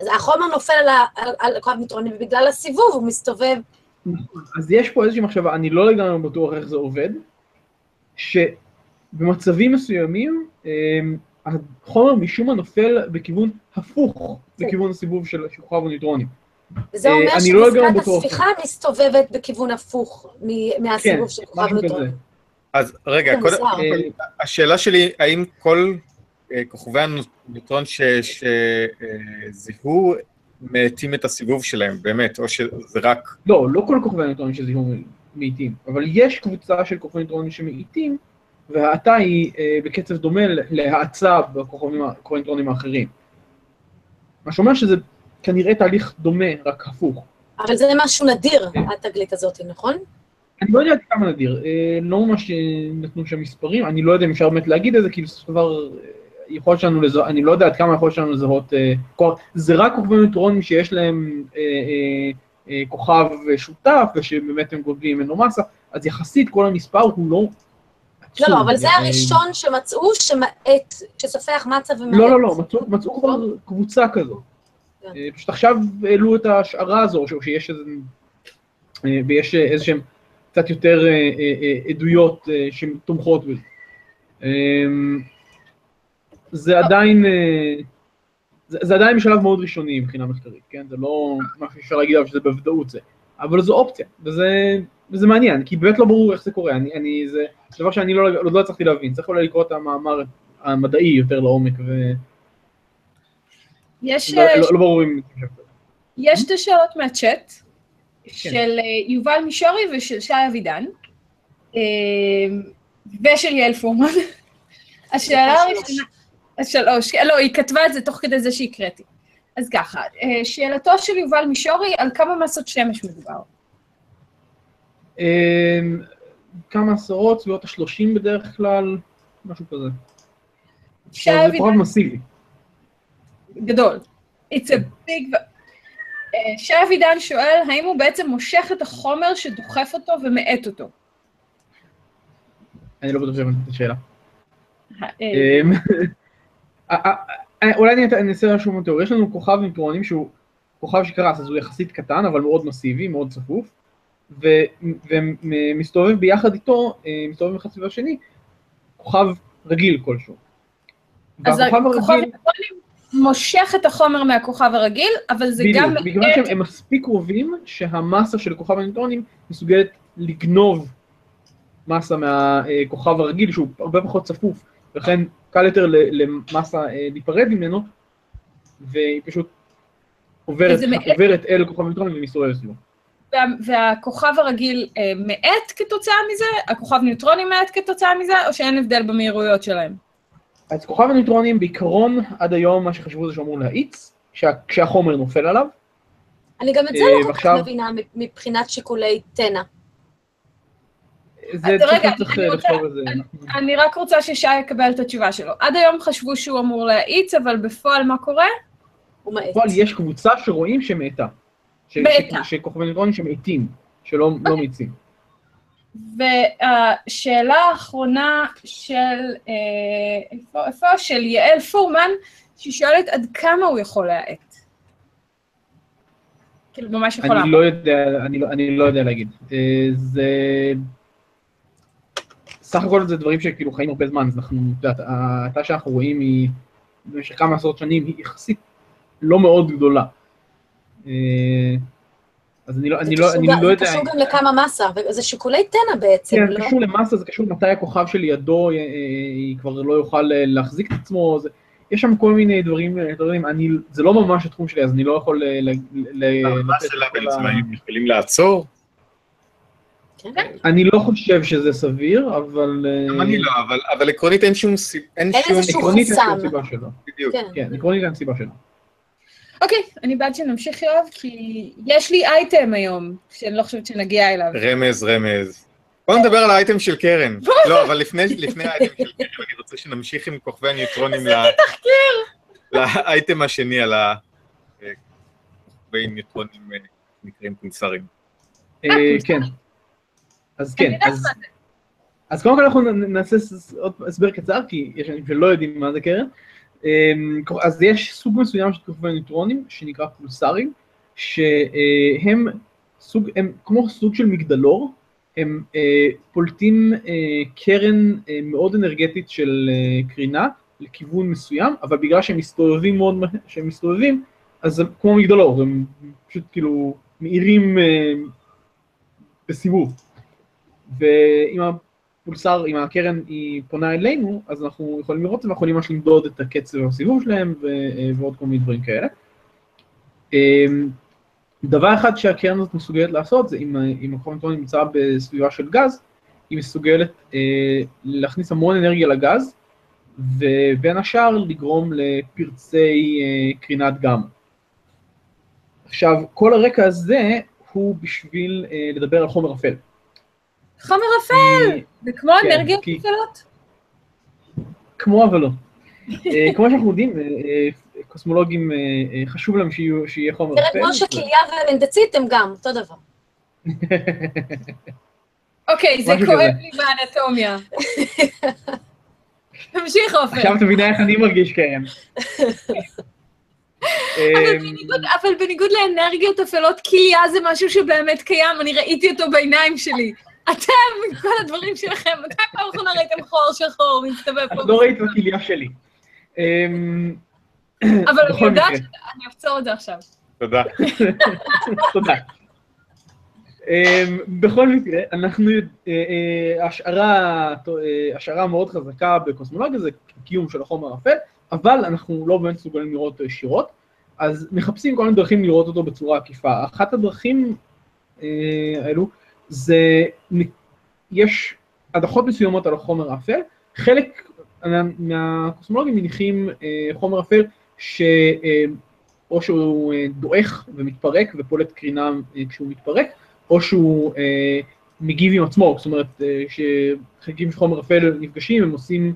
אז החומר נופל על, על, על כוכב ניטרונים, ובגלל הסיבוב הוא מסתובב. אז יש פה איזושהי מחשבה, אני לא לגמרי בטוח איך זה עובד, שבמצבים מסוימים, אמ, החומר משום מה נופל בכיוון הפוך לכיוון הסיבוב של כוכב הניטרונים. אומר אה, שמסגרת לא הספיחה מסתובבת בכיוון הפוך מהסיבוב כן, של כוכב הניטרונים. אז רגע, קודם, אה, השאלה שלי, האם כל אה, כוכבי הניטרון שזיהו מאטים את הסיבוב שלהם, באמת, או שזה רק... לא, לא כל כוכבי הניטרון שזיהו מאיטים, אבל יש קבוצה של כוכבי ניטרונים שמאיטים, וההאטה היא אה, בקצב דומה להאצה בקורנטרונים האחרים. מה שאומר שזה כנראה תהליך דומה, רק הפוך. אבל זה משהו נדיר. התגלית הזאת, נכון? אני לא יודע כמה נדיר, אה, לא ממש נתנו שם מספרים, אני לא יודע אם אפשר באמת להגיד את זה, כי בסופו של דבר אה, יכול שלנו לזהות, אני לא יודע עד כמה יכול שלנו לזהות, זה רק כוכבי ניטרונים שיש להם כוכב שותף, ושבאמת הם גודלים ממנו מסה, אז יחסית כל המספר הוא לא לא, לא, אבל זה הראשון שמצאו שמאט, שסופח מצה ומאט. לא, לא, לא, מצאו כבר קבוצה כזו. כן. אה, פשוט עכשיו העלו את ההשערה הזו, שיש איזה... אה, ויש איזה שהם קצת יותר אה, עדויות שתומכות בזה. זה עדיין... זה, זה עדיין בשלב מאוד ראשוני מבחינה מחקרית, כן? זה לא משהו שאפשר להגיד עליו שזה בוודאות זה, אבל זו אופציה, וזה וזה מעניין, כי באמת לא ברור איך זה קורה, אני, אני, זה דבר שאני לא, עוד לא הצלחתי להבין, צריך אולי לקרוא את המאמר המדעי יותר לעומק, ו... יש... לא, לא, לא ברור אם... יש שתי שאלות מהצ'אט, כן. של אה, יובל מישורי ושל שי אבידן, אה, ושל יעל פורמן. השאלה הראשונה... שלוש, לא, היא כתבה את זה תוך כדי זה שהקראתי. אז ככה, אה, שאלתו של יובל מישורי, על כמה מסות שמש מדובר? אמ, כמה עשרות, סביבות ה-30 בדרך כלל, משהו כזה. זה פרט מסיבי. גדול. It's a big... אה, שי אבידן שואל, האם הוא בעצם מושך את החומר שדוחף אותו ומאט אותו? אני לא בטוח שהבנתי את השאלה. אה, אמ, אה, אולי אני אעשה משהו תיאוריה, יש לנו כוכב ניטרונים שהוא כוכב שקרס, אז הוא יחסית קטן, אבל מאוד מסיבי, מאוד צפוף, ומסתובב ביחד איתו, מסתובב אחד סביב השני, כוכב רגיל כלשהו. אז הכוכב הרגיל... מושך את החומר מהכוכב הרגיל, אבל זה בדיוק, גם... בדיוק, בגלל שהם מספיק קרובים, שהמסה של כוכב הניוטרונים מסוגלת לגנוב מסה מהכוכב הרגיל, שהוא הרבה פחות צפוף, ולכן קל יותר למסה אה, להיפרד ממנו, והיא פשוט עוברת, עוברת אל כוכב הניוטרונים ומסתובבת סביבו. וה, והכוכב הרגיל אה, מאט כתוצאה מזה? הכוכב ניוטרונים מאט כתוצאה מזה, או שאין הבדל במהירויות שלהם? אז כוכב הניוטרונים בעיקרון עד היום מה שחשבו זה שהוא אמור להאיץ, כשהחומר נופל עליו. אני גם את זה לא כל כך מבינה מבחינת שיקולי תנא. זה צריך לחשוב על זה. אני רק רוצה ששי יקבל את התשובה שלו. עד היום חשבו שהוא אמור להאיץ, אבל בפועל מה קורה? הוא מאט. בפועל יש קבוצה שרואים שמאטה. מאטה. שכוכבי ניוטרונים שמאטים, שלא לא. מאיצים. והשאלה האחרונה של, אה, איפה, איפה? של יעל פורמן, שהיא שואלת עד כמה הוא יכול להאט. כאילו, ממש יכול אני לא יודע, אני, לא, אני לא יודע להגיד. אה, זה... סך הכל זה דברים שכאילו חיים הרבה זמן, אז אנחנו, את יודעת, ההאטה שאנחנו רואים היא במשך כמה עשרות שנים היא יחסית לא מאוד גדולה. אה, אז אני לא, אני לא, אני לא יודע... זה קשור גם לכמה מסה, זה שיקולי תנא בעצם, כן, לא? כן, קשור למסה, זה קשור מתי הכוכב שלידו היא כבר לא יוכל להחזיק את עצמו, זה, יש שם כל מיני דברים, דברים אני, זה לא ממש התחום שלי, אז אני לא יכול ל... בעצם, האם יכולים לעצור? כן. אני לא חושב שזה סביר, אבל... גם אני לא, אבל עקרונית אין שום סיבה, אין איזשהו חסם. בדיוק. כן, עקרונית אין סיבה שלו. אוקיי, אני בעד שנמשיך, יואב, כי יש לי אייטם היום, שאני לא חושבת שנגיע אליו. רמז, רמז. בוא נדבר על האייטם של קרן. לא, אבל לפני האייטם של קרן, אני רוצה שנמשיך עם כוכבי הניוטרונים לאייטם השני, על הכוכבי ניוטרונים אה, נקראים קונסרים. אה, כן. אז כן, אז קודם כל אנחנו נעשה עוד הסבר קצר, כי יש אנשים שלא יודעים מה זה קרן. אמ, אז יש סוג מסוים של כוכבי ניוטרונים שנקרא פולסרים, שהם סוג, הם כמו סוג של מגדלור, הם אה, פולטים אה, קרן אה, מאוד אנרגטית של קרינה לכיוון מסוים, אבל בגלל שהם מסתובבים מאוד, שהם מסתובבים, אז הם כמו מגדלור, הם פשוט כאילו מאירים בסיבוב. ועם הפולסר, אם הקרן היא פונה אלינו, אז אנחנו יכולים לראות את זה, ואנחנו יכולים ממש למדוד את הקצב הסיבוב שלהם ו- ועוד כל מיני דברים כאלה. אמ, דבר אחד שהקרן הזאת מסוגלת לעשות, זה אם, אם הקרונטון נמצא בסביבה של גז, היא מסוגלת אה, להכניס המון אנרגיה לגז, ובין השאר לגרום לפרצי אה, קרינת גמא. עכשיו, כל הרקע הזה הוא בשביל אה, לדבר על חומר אפל. חומר אפל! זה כמו כן, אנרגיות אפלות? כמו אבל לא. אה, כמו שאנחנו יודעים, אה, אה, קוסמולוגים חשוב להם שיהיה חומר אפל. תראה, כמו שכליה ומנדצית הם גם, אותו דבר. אוקיי, זה כואב לי באנטומיה. תמשיך, עופר. עכשיו את מבינה איך אני מרגיש, קרן. אבל בניגוד לאנרגיות אפלות, כליה זה משהו שבאמת קיים, אני ראיתי אותו בעיניים שלי. אתם, עם כל הדברים שלכם, מתי פעם אחרונה ראיתם חור שחור מסתובב פה? לא ראית בכליה שלי. אמ, אבל אני יודעת שאני אעצור את זה עכשיו. תודה. תודה. אמ, בכל מקרה, אנחנו, אה, אה, השערה, אה, השערה מאוד חזקה בקוסמולוגיה זה קיום של החומר האפל, אבל אנחנו לא באמת מסוגלים לראות אותו ישירות, אז מחפשים כל מיני דרכים לראות אותו בצורה עקיפה. אחת הדרכים האלו זה, יש הדחות מסוימות על החומר האפל, חלק מהקוסמולוגים מניחים אה, חומר אפל שאו אה, שהוא אה, דועך ומתפרק ופולט קרינה אה, כשהוא מתפרק, או שהוא אה, מגיב עם עצמו, זאת אומרת אה, שחלקים של חומר אפל נפגשים, הם עושים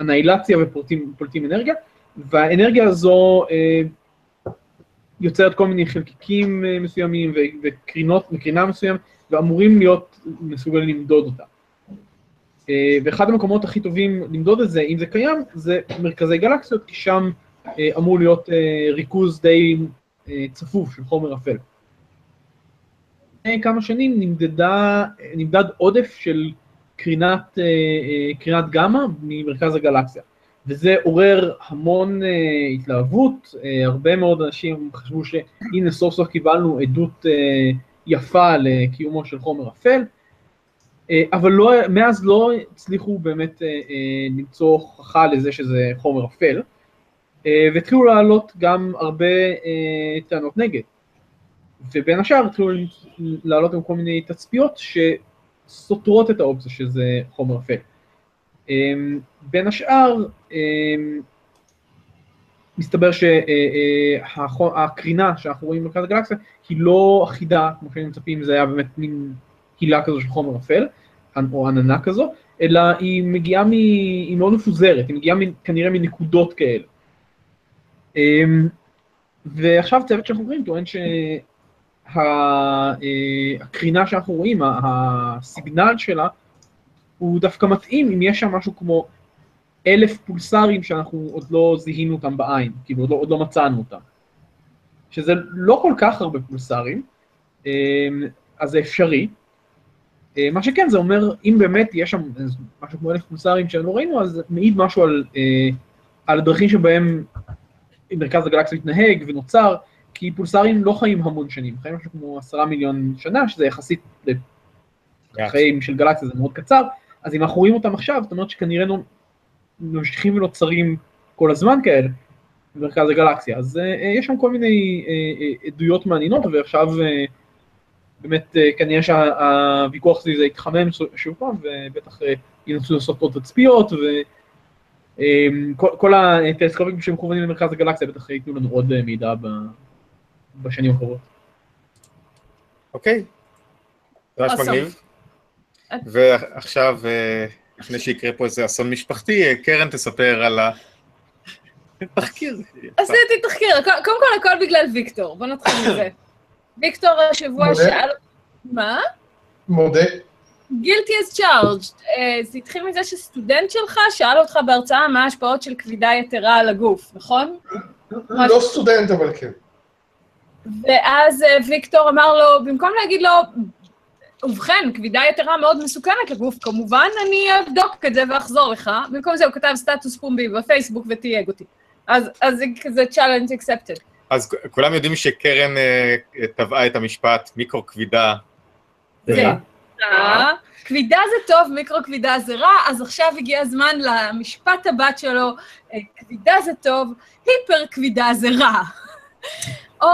אנאילציה ופולטים אנרגיה, והאנרגיה הזו אה, יוצרת כל מיני חלקיקים אה, מסוימים וקרינות, וקרינה מסוימת, ואמורים להיות מסוגלים למדוד אותה. אה, ואחד המקומות הכי טובים למדוד את זה, אם זה קיים, זה מרכזי גלקסיות, כי שם אמור להיות ריכוז די צפוף של חומר אפל. לפני כמה שנים נמדדה, נמדד עודף של קרינת, קרינת גמא ממרכז הגלקסיה. וזה עורר המון התלהבות, הרבה מאוד אנשים חשבו שהנה סוף סוף קיבלנו עדות יפה לקיומו של חומר אפל, uh, אבל לא, מאז לא הצליחו באמת uh, uh, למצוא הוכחה לזה שזה חומר אפל, והתחילו לעלות גם הרבה טענות נגד. ובין השאר התחילו לעלות גם כל מיני תצפיות שסותרות את האופציה שזה חומר אפל. בין השאר, מסתבר שהקרינה שאנחנו רואים במרכז הגלקסיה היא לא אחידה, כמו שהיינו מצפים, זה היה באמת מין הילה כזו של חומר אפל, או עננה כזו, אלא היא מגיעה, מ... היא מאוד מפוזרת, היא מגיעה כנראה מנקודות כאלה. אמ, ועכשיו צוות שאנחנו רואים טוען שהקרינה שאנחנו רואים, הסיגנל שלה, הוא דווקא מתאים אם יש שם משהו כמו אלף פולסרים שאנחנו עוד לא זיהינו אותם בעין, כאילו עוד לא, עוד לא מצאנו אותם. שזה לא כל כך הרבה פולסרים, אמ, אז זה אפשרי. אה, מה שכן, זה אומר, אם באמת יש שם משהו כמו אלף פולסרים שלא ראינו, אז מעיד משהו על, אה, על הדרכים שבהם מרכז הגלקסיה מתנהג ונוצר, כי פולסרים לא חיים המון שנים, חיים משהו כמו עשרה מיליון שנה, שזה יחסית לחיים של גלקסיה זה מאוד קצר, אז אם אנחנו רואים אותם עכשיו, זאת אומרת שכנראה ממשיכים ונוצרים כל הזמן כאלה במרכז הגלקסיה. אז uh, יש שם כל מיני uh, uh, עדויות מעניינות, ועכשיו uh, באמת uh, כנראה שהוויכוח סביב זה יתחמם שוב פעם, ובטח uh, ינסו לעשות עוד תצפיות, וכל uh, הטלסקופים שמכוונים למרכז הגלקסיה בטח ייתנו לנו עוד uh, מידע ב, בשנים הקרובות. אוקיי, ממש מגניב. ועכשיו, אה, לפני שיקרה פה איזה אסון משפחתי, קרן תספר על ה... תחקיר. עשיתי תחקיר, קודם כל הכל בגלל ויקטור, בוא נתחיל מזה. ויקטור השבוע שאל... מה? מודה. גילטי אז צ'ארג'. זה התחיל מזה שסטודנט שלך שאל אותך בהרצאה מה ההשפעות של כבידה יתרה על הגוף, נכון? לא סטודנט, אבל כן. ואז אה, ויקטור אמר לו, במקום להגיד לו, ובכן, כבידה יתרה מאוד מסוכנת לגוף, כמובן, אני אבדוק את זה ואחזור לך. במקום זה הוא כתב סטטוס פומבי בפייסבוק ותייג אותי. אז, אז זה כזה challenge accepted. אז כולם יודעים שקרן uh, טבעה את המשפט מיקרו כבידה. כבידה זה טוב, מיקרו כבידה זה רע, אז עכשיו הגיע הזמן למשפט הבת שלו, אה, כבידה זה טוב, היפר כבידה זה רע. או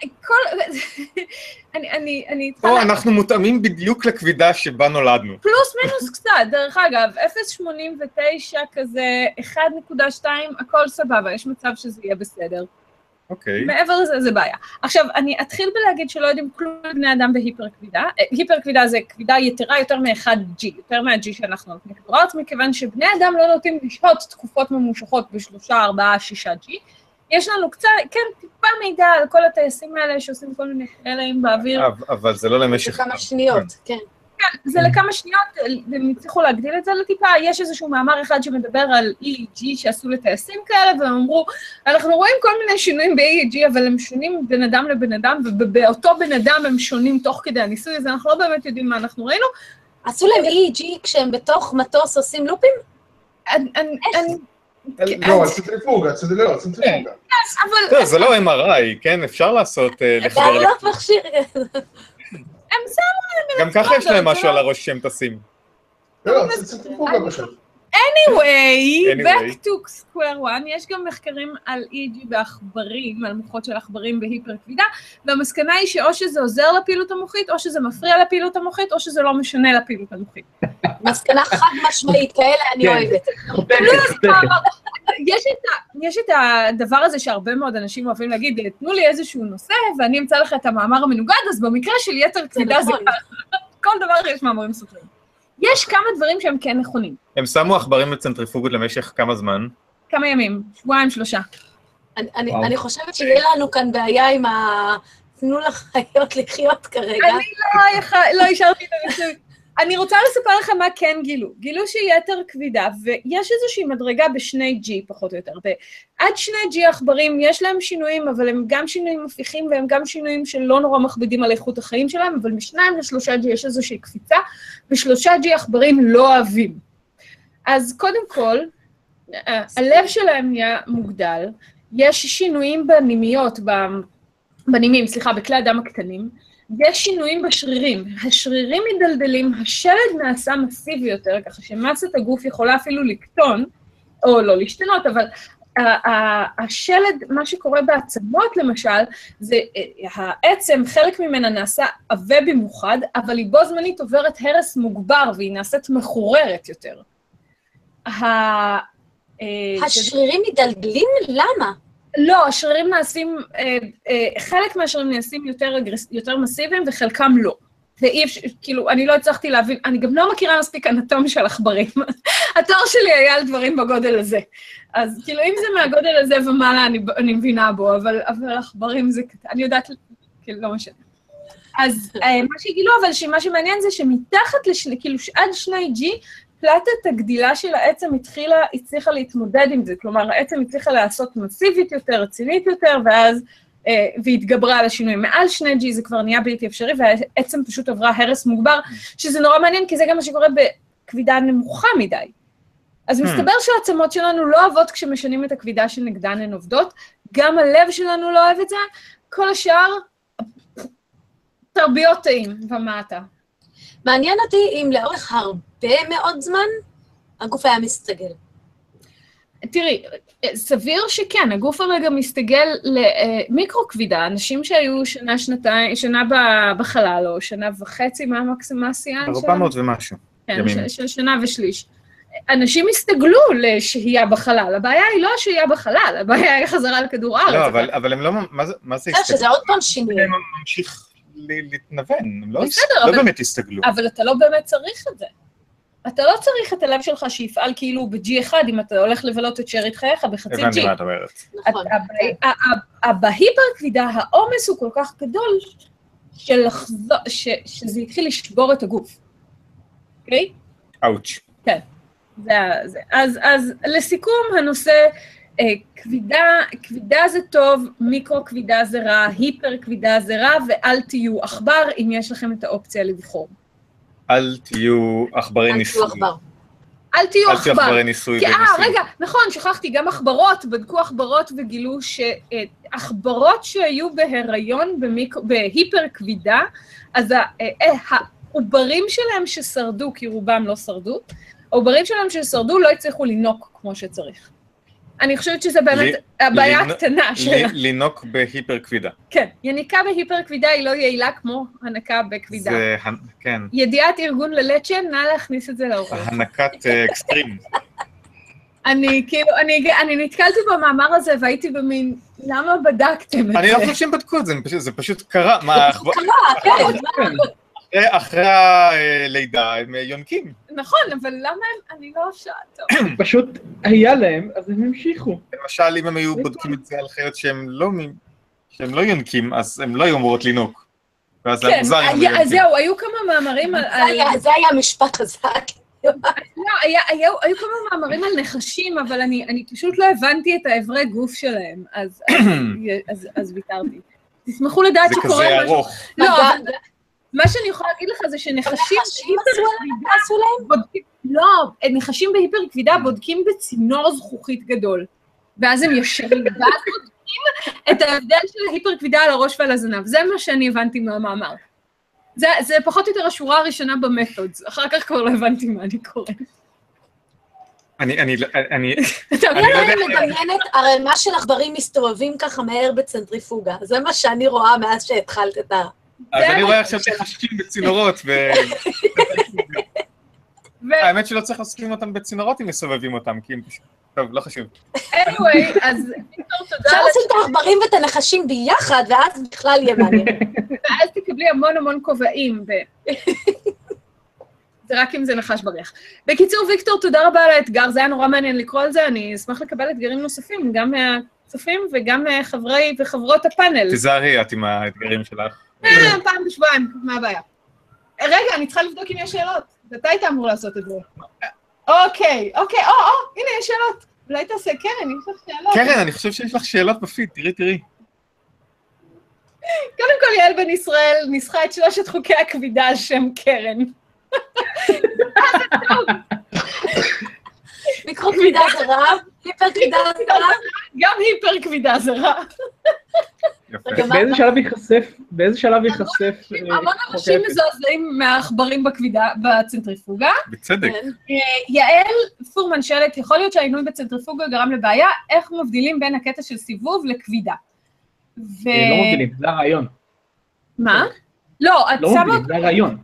כל... אני, אני, אני... או, אנחנו מותאמים בדיוק לכבידה שבה נולדנו. פלוס מינוס קצת, דרך אגב, 0.89 כזה, 1.2, הכל סבבה, יש מצב שזה יהיה בסדר. אוקיי. מעבר לזה, זה בעיה. עכשיו, אני אתחיל בלהגיד שלא יודעים כלום על בני אדם בהיפר כבידה. אה, היפר כבידה זה כבידה יתרה יותר מ-1G, יותר מה-G שאנחנו נותנים כדור הארץ, מכיוון שבני אדם לא נוטים לשהות תקופות ממושכות בשלושה, ארבעה, שישה G. יש לנו קצת, כן, טיפה מידע על כל הטייסים האלה שעושים כל מיני חלאים באוויר. אבל זה לא למשך... זה כמה שניות, כן. כן, זה לכמה שניות, הם הצליחו להגדיל את זה לטיפה, יש איזשהו מאמר אחד שמדבר על EEG שעשו לטייסים כאלה, והם אמרו, אנחנו רואים כל מיני שינויים ב-EEG, אבל הם שונים בין אדם לבן אדם, ובאותו בן אדם הם שונים תוך כדי הניסוי הזה, אנחנו לא באמת יודעים מה אנחנו ראינו. עשו להם EEG כשהם בתוך מטוס עושים לופים? אני... לא, צנטריפוגה, לא, צנטריפוגה. כן, זה לא MRI, כן? אפשר לעשות... אה, לחבר... זה לא מכשיר. הם שמו... גם ככה יש להם משהו על הראש שהם טסים. לא, זה צנטריפוגה פשוט. Anyway, back to square one, יש גם מחקרים על EEG בעכברים, על מוחות של עכברים בהיפר כבידה, והמסקנה היא שאו שזה עוזר לפעילות המוחית, או שזה מפריע לפעילות המוחית, או שזה לא משנה לפעילות המוחית. מסקנה חד משמעית, כאלה אני כן. אוהבת. יש את הדבר הזה שהרבה מאוד אנשים אוהבים להגיד, תנו לי איזשהו נושא ואני אמצא לך את המאמר המנוגד, אז במקרה של יתר כבידה זה נכון. ככה. כל דבר יש מאמרים סותרים. יש כמה דברים שהם כן נכונים. הם שמו עכברים בצנטריפוגות למשך כמה זמן? כמה ימים, שבועיים, שלושה. אני, אני, אני חושבת שיהיה לנו כאן בעיה עם ה... תנו לחיות לחיות כרגע. אני לא, לא השארתי את הריצוי. אני רוצה לספר לכם מה כן גילו. גילו שהיא יתר כבידה, ויש איזושהי מדרגה בשני G פחות או יותר. ועד שני G עכברים יש להם שינויים, אבל הם גם שינויים הפיכים והם גם שינויים שלא נורא מכבידים על איכות החיים שלהם, אבל משניים לשלושה G יש איזושהי קפיצה, ושלושה G עכברים לא אוהבים. אז קודם כל, הלב שלהם נהיה מוגדל, יש שינויים בנימיות, בנימים, סליחה, בכלי הדם הקטנים, יש שינויים בשרירים, השרירים מדלדלים, השלד נעשה מסיבי יותר, ככה שמסת הגוף יכולה אפילו לקטון, או לא להשתנות, אבל השלד, מה שקורה בעצמות למשל, זה אה, העצם, חלק ממנה נעשה עבה במיוחד, אבל היא בו זמנית עוברת הרס מוגבר והיא נעשית מחוררת יותר. אה, השרירים מדלדלים? למה? לא, השרירים נעשים, אה, חלק מהשרירים נעשים יותר, יותר מסיביים וחלקם לא. ואי אפשר, כאילו, אני לא הצלחתי להבין, אני גם לא מכירה מספיק אנטומיה של עכברים. התואר שלי היה על דברים בגודל הזה. אז כאילו, אם זה מהגודל הזה ומעלה, אני, אני מבינה בו, אבל, עכברים זה, אני יודעת, כאילו, לא משנה. אז אה, מה שגילו, אבל שמה שמעניין זה שמתחת לשני, כאילו, עד שני G, פלטת הגדילה של העצם התחילה, הצליחה להתמודד עם זה, כלומר, העצם הצליחה לעשות מסיבית יותר, רצינית יותר, ואז, והתגברה על השינויים. מעל שני G זה כבר נהיה בלתי אפשרי, והעצם פשוט עברה הרס מוגבר, שזה נורא מעניין, כי זה גם מה שקורה בכבידה נמוכה מדי. אז hmm. מסתבר שהעצמות שלנו לא אוהבות כשמשנים את הכבידה שנגדן הן עובדות, גם הלב שלנו לא אוהב את זה, כל השאר, תרביות טעים ומטה. מעניין אותי אם לאורך הרבה מאוד זמן הגוף היה מסתגל. תראי, סביר שכן, הגוף הרגע מסתגל למיקרו כבידה, אנשים שהיו שנה, שנתיים, שנה בחלל, או שנה וחצי, מה המקסימסיין שלנו? 400 ומשהו. כן, של שנה ושליש. אנשים הסתגלו לשהייה בחלל, הבעיה היא לא השהייה בחלל, הבעיה היא חזרה לכדור הארץ. לא, אבל, אבל הם לא, מה זה, מה זה הסתגלו? שזה עוד פעם שינוי. הם ממשיך להתנוון, הם לא, בסדר, לא אבל, באמת הסתגלו. אבל אתה לא באמת צריך את זה. אתה לא צריך את הלב שלך שיפעל כאילו ב-G1, אם אתה הולך לבלות את שארית חייך בחצי G. הבנתי מה את אומרת. נכון. בהיפר כבידה, העומס הוא כל כך גדול, שזה התחיל לשבור את הגוף. אוקיי? אאוץ'. כן. זה, אז, אז לסיכום, הנושא אה, כבידה, כבידה זה טוב, מיקרו כבידה זה רע, היפר כבידה זה רע, ואל תהיו עכבר אם יש לכם את האופציה לבחור. אל תהיו עכברי ניסוי. אל תהיו עכבר. אל תהיו עכבר. אל תהיו עכברי ניסוי כי, אה, רגע, נכון, שכחתי, גם עכברות, בדקו עכברות וגילו שעכברות שהיו בהיריון. בהיפר כבידה, אז אה, העוברים שלהם ששרדו, כי רובם לא שרדו, העוברים שלהם ששרדו לא הצליחו לינוק כמו שצריך. אני חושבת שזה באמת הבעיה הקטנה שלה. לינוק בהיפר כבידה. כן, יניקה בהיפר כבידה היא לא יעילה כמו הנקה בכבידה. זה, כן. ידיעת ארגון ללצ'ן, נא להכניס את זה לאורך. הנקת אה, אקסטרים. אני כאילו, אני, אני נתקלתי במאמר הזה והייתי במין, למה בדקתם את זה? אני לא חושב שהם בדקו את זה, זה פשוט קרה. זה פשוט קרה, כן. אחרי הלידה הם יונקים. נכון, אבל למה הם, אני לא שאלת. פשוט היה להם, אז הם המשיכו. למשל, אם הם היו בודקים את זה על חיות שהם לא, שהם לא יונקים, אז הם לא היו אמורות לינוק. ואז זה היה מוזר אם הם יונקים. זהו, היו כמה מאמרים על... זה היה המשפט חזק. לא, היו כמה מאמרים על נחשים, אבל אני פשוט לא הבנתי את האברי גוף שלהם, אז ויתרתי. תשמחו לדעת שקורה משהו. זה כזה ארוך. לא, מה שאני יכולה להגיד לך זה שנחשים... להם? לא, נחשים בהיפר כבידה בודקים בצינור זכוכית גדול. ואז הם ישרים, ואז בודקים את ההבדל של ההיפר כבידה על הראש ועל הזנב. זה מה שאני הבנתי מהמאמר. זה, זה פחות או יותר השורה הראשונה במתודס, אחר כך כבר לא הבנתי מה אני קוראת. אני, אני, אני, אתה יודע מה אני מדמיינת? ערימה של עכברים מסתובבים ככה מהר בצנטריפוגה. זה מה שאני רואה מאז שהתחלת את ה... אז אני רואה עכשיו נחשים בצינורות, ו... האמת שלא צריך להסכים אותם בצינורות אם מסובבים אותם, כי הם פשוט... טוב, לא חשוב. anyway, אז ויקטור, תודה. אפשר לשים את העכברים ואת הנחשים ביחד, ואז בכלל יהיה מעניין. ואז תקבלי המון המון כובעים. זה רק אם זה נחש בריח. בקיצור, ויקטור, תודה רבה על האתגר, זה היה נורא מעניין לקרוא על זה, אני אשמח לקבל אתגרים נוספים, גם מהצופים וגם מחברי וחברות הפאנל. תיזהרי את עם האתגרים שלך. אה, פעם בשבועיים, מה הבעיה? רגע, אני צריכה לבדוק אם יש שאלות. אתה היית אמור לעשות את זה. אוקיי, אוקיי, או, או, הנה, יש שאלות. אולי תעשה, קרן, יש לך שאלות. קרן, אני חושב שיש לך שאלות בפיד, תראי, תראי. קודם כל, יעל בן ישראל ניסחה את שלושת חוקי הכבידה על שם קרן. מיקרו כבידה זה רע, היפר כבידה זה רע. גם היפר כבידה זה רע. באיזה שלב ייחשף, באיזה שלב ייחשף אה, המון אנשים? מזועזעים מהעכברים בכבידה, בצנטריפוגה. בצדק. כן. יעל פורמן שואלת, יכול להיות שהעינוי בצנטריפוגה גרם לבעיה, איך מבדילים בין הקטע של סיבוב לכבידה? ו... אה, לא מבדילים, זה הרעיון. מה? לא, את לא שמה מבדילים, זה הרעיון.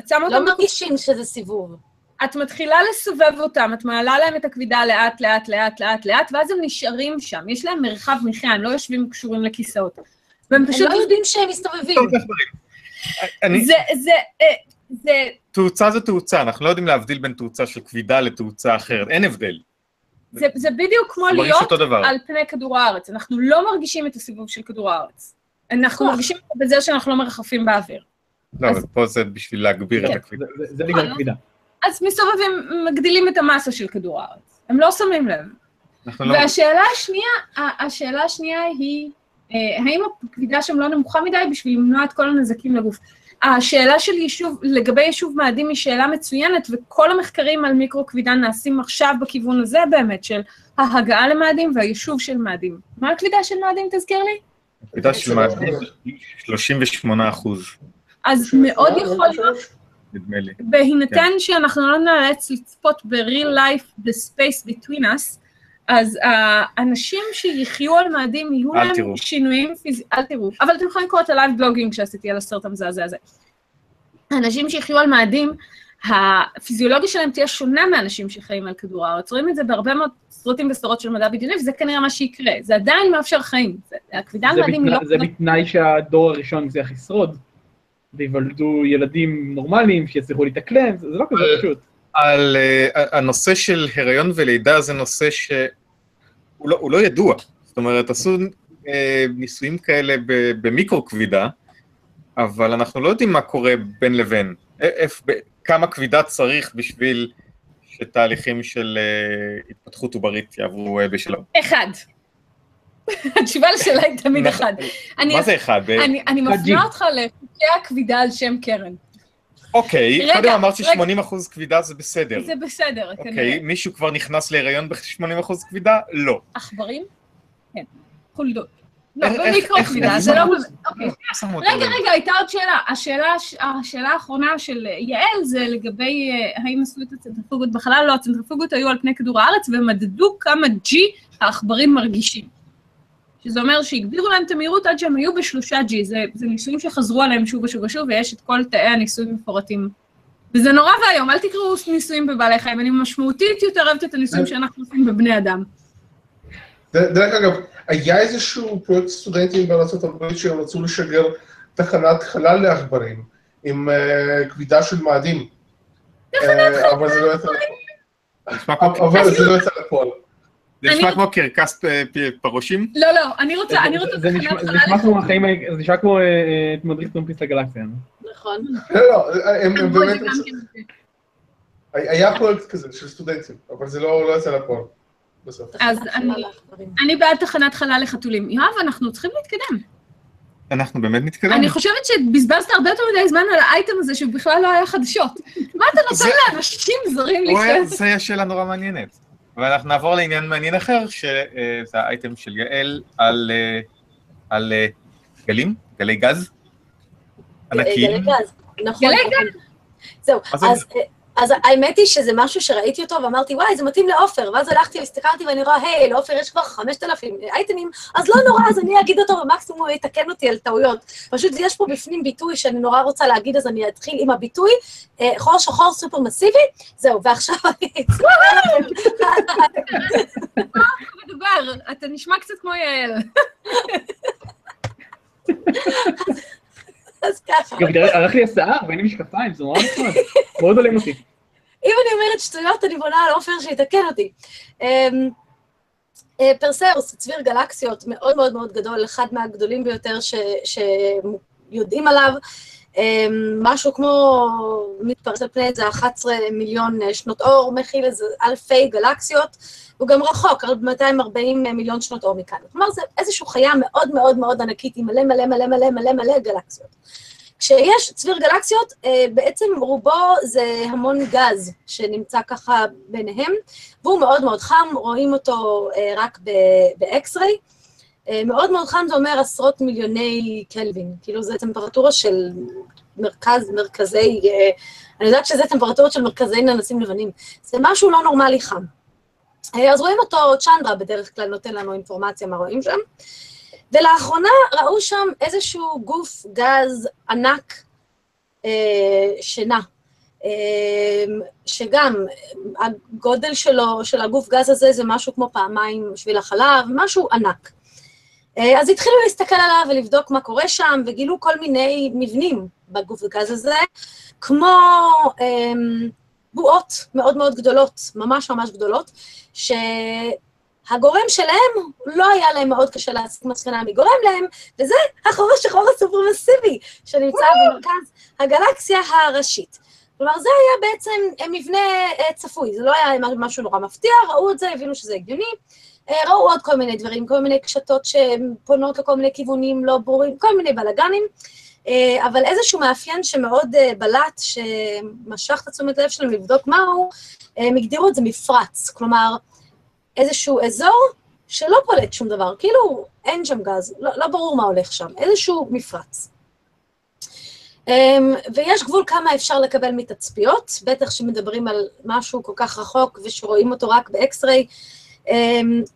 את שמה לא אותם, מרגישים שזה סיבוב. את מתחילה לסובב אותם, את מעלה להם את הכבידה לאט, לאט, לאט, לאט, לאט, ואז הם נשארים שם, יש להם מרחב מחיה, הם לא יושבים קשורים לכיסאות. והם הם פשוט... לא יודעים שהם מסתובבים. זה, זה, אה, זה, תאוצה זה תאוצה, אנחנו לא יודעים להבדיל בין תאוצה של כבידה לתאוצה אחרת, אין הבדל. זה, זה בדיוק כמו להיות. על פני כדור הארץ. אנחנו לא מרגישים את הסיבוב של כדור הארץ. אנחנו. מרגישים בזה שאנחנו לא מרחפים באוויר. לא, אז- אבל פה זה בשביל להגביר את כן. הכבידה. זה- זה- זה בגלל כבידה. אז מסתובבים, מגדילים את המסה של כדור הארץ. הם לא שמים לב. לא... והשאלה השנייה, השאלה השנייה היא, אה, האם הכבידה שם לא נמוכה מדי בשביל למנוע את כל הנזקים לגוף? השאלה של יישוב, לגבי יישוב מאדים היא שאלה מצוינת, וכל המחקרים על מיקרו-כבידה נעשים עכשיו בכיוון הזה באמת, של ההגעה למאדים והיישוב של מאדים. מה הכבידה של מאדים, תזכיר לי? הכבידה של מאדים 38 אחוז, אז מאוד יכול להיות, נדמה לי. בהינתן שאנחנו לא נאלץ לצפות ב-real life, the space between us, אז האנשים שיחיו על מאדים, יהיו אל להם תראו. שינויים פיזיים, אל תראו, אבל אתם יכולים לקרוא את ה live blogging שעשיתי על הסרט המזעזע הזה. האנשים שיחיו על מאדים, הפיזיולוגיה שלהם תהיה שונה מאנשים שחיים על כדור הארץ. רואים את זה בהרבה מאוד סרטים וסדרות של מדע בדיוני, וזה כנראה מה שיקרה. זה עדיין מאפשר חיים. זה- הכבידה על זה מאדים היא לא... זה בתנאי שהדור הראשון יצליח לשרוד, וייוולדו ילדים נורמליים שיצליחו להתאקלם, זה זה לא כזה אה, פשוט. על uh, הנושא של הריון ולידה זה נושא שהוא לא, לא ידוע. זאת אומרת, עשו uh, ניסויים כאלה במיקרו כבידה, אבל אנחנו לא יודעים מה קורה בין לבין. כמה כבידה צריך בשביל שתהליכים של התפתחות עוברית יעברו בשלום. אחד. התשובה לשאלה היא תמיד. אחד. מה זה אחד? אני, אחד מפנה. אותך לחוקי הכבידה על שם קרן. אוקיי, קודם אמרת רגע. ש-80 אחוז כבידה זה בסדר. זה בסדר, אוקיי, כנראה. מישהו כבר נכנס להיריון ב-80 אחוז כבידה? לא. עכברים? כן. חולדות. לא, במיקרו כבידה, זה לא... אוקיי. רגע, רגע, הייתה עוד שאלה. השאלה, הש- השאלה האחרונה של יעל זה לגבי אה, האם עשו את הצנטריפוגות בחלל, לא, הצנטריפוגות היו על פני כדור הארץ ומדדו כמה G העכברים מרגישים. שזה אומר שהגבירו להם את המהירות עד שהם היו בשלושה G. זה, זה ניסויים שחזרו עליהם שוב ושוב ושוב, ויש את כל תאי הניסויים מפורטים. וזה נורא ואיום, אל תקראו ניסויים בבעלי חיים, אני משמעותית יותר אוהבת את הניסויים שאנחנו עושים בבני אדם. דרך אגב, היה איזשהו פרויקט סטודנטים בארצות הברית שהם רצו לשגר תחנת חלל לעכברים עם אה, כבידה של מאדים. אה, אבל זה לא כמו- אבל זה לא יצא לפועל. זה נשמע כמו קרקס פ- פרושים? לא, לא, אני רוצה, אני רוצה תחנת חלל זה נשמע כמו אה, אה, מדריך טרמפיסט לגלקסיה. נכון. לא, לא, הם את באמת כן. היה פרויקט כזה של סטודנטים, אבל זה לא לא יצא לפועל בסוף. אז אני- בעד תחנת חלל לחתולים. יואב, אנחנו צריכים להתקדם. אנחנו באמת נתקדם. אני חושבת שבזבזת הרבה יותר מדי זמן על האייטם הזה, שבכלל לא היה חדשות. מה אתה נותן לאנשים זרים להיכנס? זה היה שאלה נורא מעניינת. ואנחנו נעבור לעניין מעניין אחר, שזה האייטם של יעל על אה, על אה, גלים, גלי גז. ענקיים. גלי גז, נכון. גלי נכון. זהו? אז... אז האמת היא שזה משהו שראיתי אותו ואמרתי, וואי, זה מתאים לעופר. ואז הלכתי והסתכלתי ואני רואה, היי, לעופר יש כבר 5,000 אייטמים, אז לא נורא, אז אני אגיד אותו ומקסימום הוא יתקן אותי על טעויות. פשוט יש פה בפנים ביטוי שאני נורא רוצה להגיד, אז אני אתחיל עם הביטוי, אה, חור שחור סופר מסיבי, זהו, ועכשיו אני מדובר, אתה נשמע קצת כמו יעל. אז ככה. הלך לי השיער ואין לי משקפיים, זה נורא נחמד. מאוד עולים אותי. אם אני אומרת שטויות, אני בונה על עופר שיתקן אותי. אמ, אה, פרסאוס, צביר גלקסיות מאוד מאוד מאוד גדול, אחד מהגדולים ביותר שיודעים עליו. משהו כמו, מתפרס על פני איזה 11 מיליון שנות אור, מכיל איזה אלפי גלקסיות, הוא גם רחוק, 240 מיליון שנות אור מכאן. כלומר, זה איזושהי חיה מאוד מאוד מאוד ענקית, עם מלא מלא מלא מלא מלא מלא גלקסיות. כשיש צביר גלקסיות, בעצם רובו זה המון גז שנמצא ככה ביניהם, והוא מאוד מאוד חם, רואים אותו רק ב X-ray. מאוד מאוד חם זה אומר עשרות מיליוני קלווין, כאילו זו טמפרטורה של מרכז, מרכזי, אני יודעת שזה טמפרטורות של מרכזי ננסים לבנים, זה משהו לא נורמלי חם. אז רואים אותו, צ'נדרה בדרך כלל נותן לנו אינפורמציה מה רואים שם, ולאחרונה ראו שם איזשהו גוף גז ענק אה, שנע, אה, שגם הגודל שלו, של הגוף גז הזה, זה משהו כמו פעמיים שביל החלב, משהו ענק. אז התחילו להסתכל עליו ולבדוק מה קורה שם, וגילו כל מיני מבנים בגוף הגז הזה, כמו אה, בועות מאוד מאוד גדולות, ממש ממש גדולות, שהגורם שלהם, לא היה להם מאוד קשה להסיק מסקנה מי גורם להם, וזה החור השחור הסופרמסיבי, שנמצא במרכז הגלקסיה הראשית. כלומר, זה היה בעצם מבנה צפוי, זה לא היה משהו נורא מפתיע, ראו את זה, הבינו שזה הגיוני. ראו עוד כל מיני דברים, כל מיני קשתות שפונות לכל מיני כיוונים לא ברורים, כל מיני בלאגנים, אבל איזשהו מאפיין שמאוד בלט, שמשך את התשומת לב שלהם לבדוק מהו, הם הגדירו את זה מפרץ, כלומר, איזשהו אזור שלא פולט שום דבר, כאילו אין שם גז, לא, לא ברור מה הולך שם, איזשהו מפרץ. ויש גבול כמה אפשר לקבל מתצפיות, בטח שמדברים על משהו כל כך רחוק ושרואים אותו רק ב X-ray,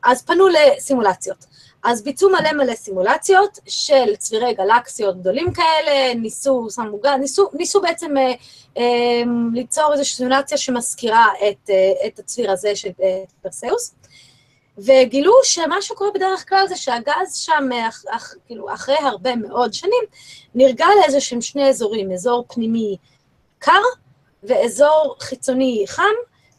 אז פנו לסימולציות. אז ביצעו מלא מלא סימולציות של צבירי גלקסיות גדולים כאלה, ניסו, שמו גז, ניסו, ניסו בעצם אה, אה, ליצור איזושהי סימולציה שמזכירה את, אה, את הצביר הזה של אה, פרסאוס, וגילו שמה שקורה בדרך כלל זה שהגז שם, אח, אח, כאילו, אחרי הרבה מאוד שנים, נרגע לאיזשהם שני אזורים, אזור פנימי קר ואזור חיצוני חם,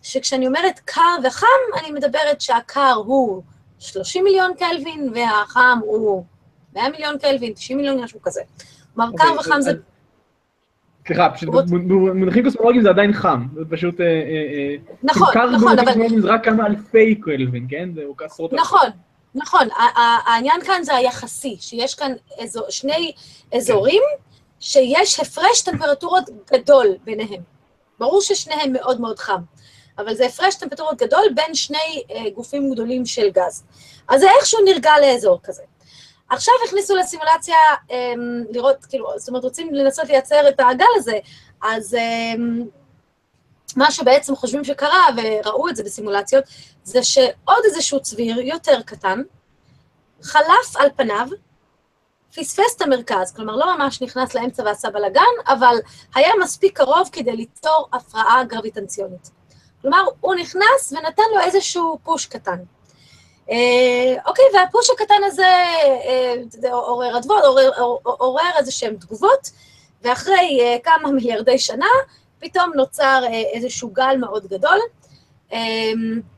שכשאני אומרת קר וחם, אני מדברת שהקר הוא 30 מיליון קלווין, והחם הוא 100 מיליון קלווין, 90 מיליון, משהו כזה. כלומר, קר אוקיי, וחם זה... סליחה, פשוט במונחים קוסמולוגיים זה עדיין חם, זה פשוט... אה, אה, נכון, קר נכון, במונחים אבל... קוסמולוגיים זה רק כמה אלפי קלווין, כן? זה עשרות אלפי. נכון, נכון. העניין כאן זה היחסי, שיש כאן שני אזורים שיש הפרש טמפרטורות גדול ביניהם. ברור ששניהם מאוד מאוד חם, אבל זה הפרש טמפרטורות גדול בין שני אה, גופים גדולים של גז. אז זה איכשהו נרגע לאזור כזה. עכשיו הכניסו לסימולציה אה, לראות, כאילו, זאת אומרת, רוצים לנסות לייצר את הגל הזה, אז אה, מה שבעצם חושבים שקרה, וראו את זה בסימולציות, זה שעוד איזשהו צביר יותר קטן, חלף על פניו, פספס את המרכז, כלומר לא ממש נכנס לאמצע ועשה בלאגן, אבל היה מספיק קרוב כדי ליצור הפרעה גרביטנציונית. כלומר, הוא נכנס ונתן לו איזשהו פוש קטן. אה, אוקיי, והפוש הקטן הזה אה, עורר אדוות, עורר, עורר איזה שהן תגובות, ואחרי אה, כמה מיליארדי שנה, פתאום נוצר אה, איזשהו גל מאוד גדול. אה,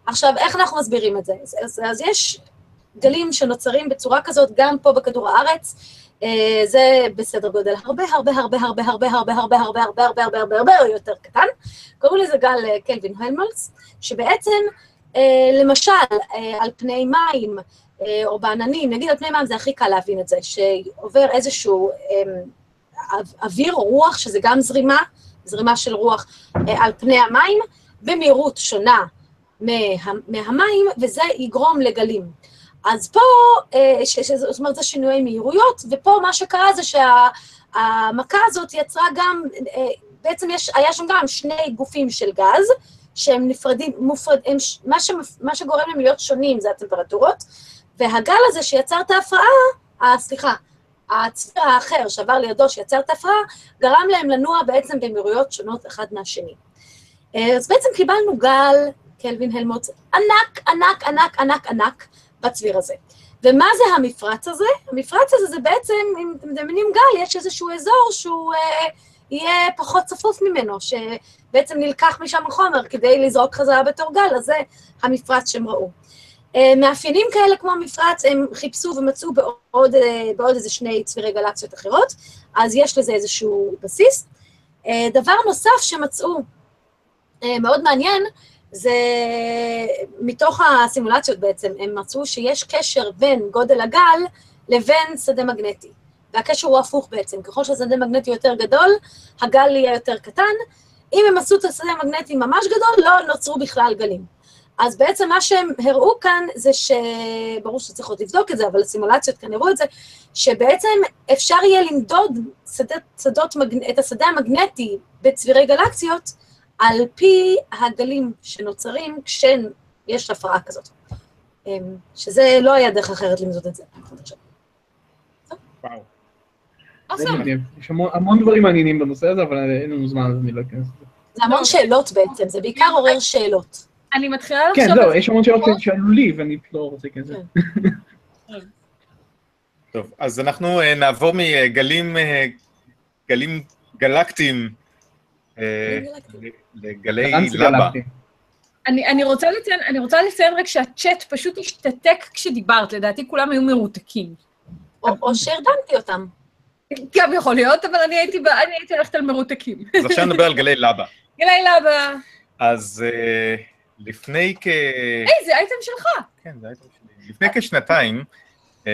עכשיו, איך אנחנו מסבירים את זה? אז, אז, אז יש גלים שנוצרים בצורה כזאת גם פה בכדור הארץ, זה בסדר גודל הרבה הרבה הרבה הרבה הרבה הרבה הרבה הרבה הרבה הרבה הרבה הרבה הרבה יותר קטן. קוראים לזה גל אה, קלווין הלמולס, שבעצם אה, למשל אה, על פני מים אה, או בעננים, נגיד על פני מים זה הכי קל להבין את זה, שעובר איזשהו אה, אוויר או רוח, שזה גם זרימה, זרימה של רוח אה, על פני המים, במהירות שונה מה, מהמים, וזה יגרום לגלים. אז פה, אה, ש, ש, זאת אומרת, זה שינויי מהירויות, ופה מה שקרה זה שהמכה הזאת יצרה גם, אה, בעצם יש, היה שם גם שני גופים של גז, שהם נפרדים, מופרד, הם, מה, ש, מה שגורם להם להיות שונים זה הטמפרטורות, והגל הזה שיצר את ההפרעה, אה, סליחה, הצביר האחר שעבר לידו שיצר את ההפרעה, גרם להם לנוע בעצם במהירויות שונות אחד מהשני. אז בעצם קיבלנו גל קלווין הלמוט ענק, ענק, ענק, ענק, ענק בצביר הזה. ומה זה המפרץ הזה? המפרץ הזה זה בעצם, אם אתם מדמיינים גל, יש איזשהו אזור שהוא אה, יהיה פחות צפוף ממנו, שבעצם נלקח משם החומר כדי לזרוק חזרה בתור גל, אז זה המפרץ שהם ראו. אה, מאפיינים כאלה כמו המפרץ, הם חיפשו ומצאו בעוד, אה, בעוד איזה שני צבירי גלקסיות אחרות, אז יש לזה איזשהו בסיס. אה, דבר נוסף שמצאו, מאוד מעניין, זה מתוך הסימולציות בעצם, הם מצאו שיש קשר בין גודל הגל לבין שדה מגנטי. והקשר הוא הפוך בעצם, ככל שהשדה מגנטי יותר גדול, הגל יהיה יותר קטן. אם הם עשו את השדה המגנטי ממש גדול, לא נוצרו בכלל גלים. אז בעצם מה שהם הראו כאן זה ש... ברור שצריך עוד לבדוק את זה, אבל הסימולציות כאן הראו את זה, שבעצם אפשר יהיה למדוד שדות, שדות מג... את השדה המגנטי בצבירי גלקסיות על פי הגלים שנוצרים כשיש הפרעה כזאת. אמ, שזה לא היה דרך אחרת למדוד את זה. וואו. יש המון דברים מעניינים בנושא הזה, אבל אין לנו זמן, אז אני לא אכנס לזה. זה המון שאלות בעצם, זה בעיקר עורר שאלות. אני מתחילה לחשוב... כן, לא, יש המון שאלות שעלו לי, ואני לא רוצה להיכנס לזה. טוב, אז אנחנו אה, נעבור מגלים אה, גלים גלקטיים לגלי לבה. אני, אני, רוצה לציין, אני רוצה לציין רק שהצ'אט פשוט השתתק כשדיברת, לדעתי כולם היו מרותקים. או, או שהרדמתי אותם. גם יכול להיות, אבל אני הייתי, אני הייתי הולכת על מרותקים. אז עכשיו נדבר על גלי לבה. גלי לבה. אז uh, לפני כ... היי, זה אייטם שלך. כן, זה אייטם שלי. לפני כשנתיים uh,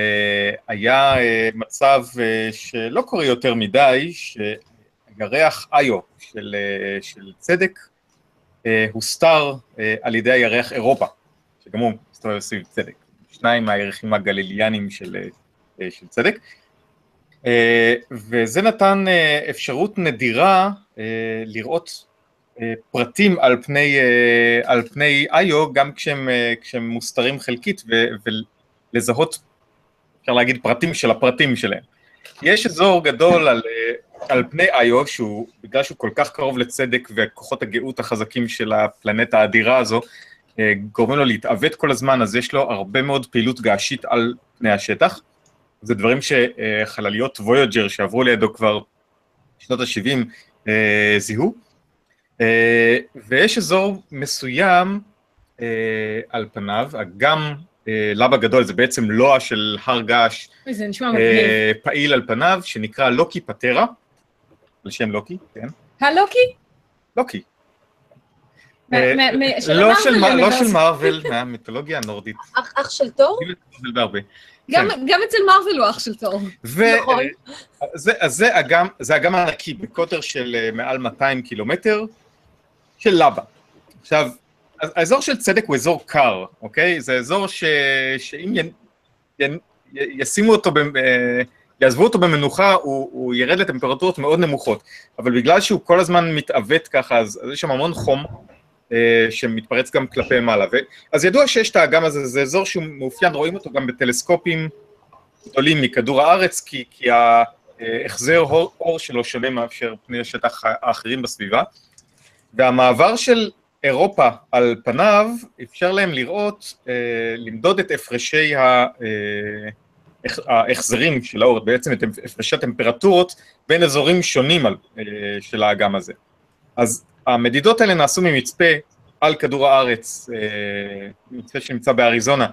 היה uh, מצב uh, שלא קורה יותר מדי, שירח איו של, uh, של צדק uh, הוסתר uh, על ידי הירח אירופה, שגם הוא מסתובב סביב צדק. שניים מהירחים הגליליאנים של, של צדק. וזה נתן אפשרות נדירה לראות פרטים על פני, על פני איו, גם כשהם, כשהם מוסתרים חלקית, ו, ולזהות, אפשר להגיד, פרטים של הפרטים שלהם. יש אזור גדול על, על פני איו, שהוא, בגלל שהוא כל כך קרוב לצדק וכוחות הגאות החזקים של הפלנטה האדירה הזו, גורמים לו להתעוות כל הזמן, אז יש לו הרבה מאוד פעילות געשית על פני השטח. זה דברים שחלליות וויוג'ר שעברו לידו כבר שנות ה-70 זיהו. אה, ויש אזור מסוים אה, על פניו, אגם אה, לבה גדול, זה בעצם לוע של הר געש פעיל על פניו, שנקרא לוקי פטרה, על שם לוקי, כן. הלוקי? לוקי. לא של מארוול, מהמיתולוגיה הנורדית. אח של תור? גם אצל מארוול הוא אח של תור. נכון. זה אגם ענקי, בקוטר של מעל 200 קילומטר, של לבה. עכשיו, האזור של צדק הוא אזור קר, אוקיי? זה אזור ש... שאם י... י... ישימו אותו, ב... אה, יעזבו אותו במנוחה, הוא, הוא ירד לטמפרטורות מאוד נמוכות. אבל בגלל שהוא כל הזמן מתעוות ככה, אז, אז יש שם המון חום אה, שמתפרץ גם כלפי מעלה. ו... אז ידוע שיש את האגם הזה, זה אזור שהוא מאופיין, רואים אותו גם בטלסקופים גדולים מכדור הארץ, כי, כי ההחזר אור, אור שלו שונה מאפשר פני השטח האחרים בסביבה. והמעבר של אירופה על פניו אפשר להם לראות, אה, למדוד את הפרשי אה, ההחזרים של האור, בעצם את הפרשי הטמפרטורות בין אזורים שונים על, אה, של האגם הזה. אז המדידות האלה נעשו ממצפה על כדור הארץ, מצפה שנמצא באריזונה,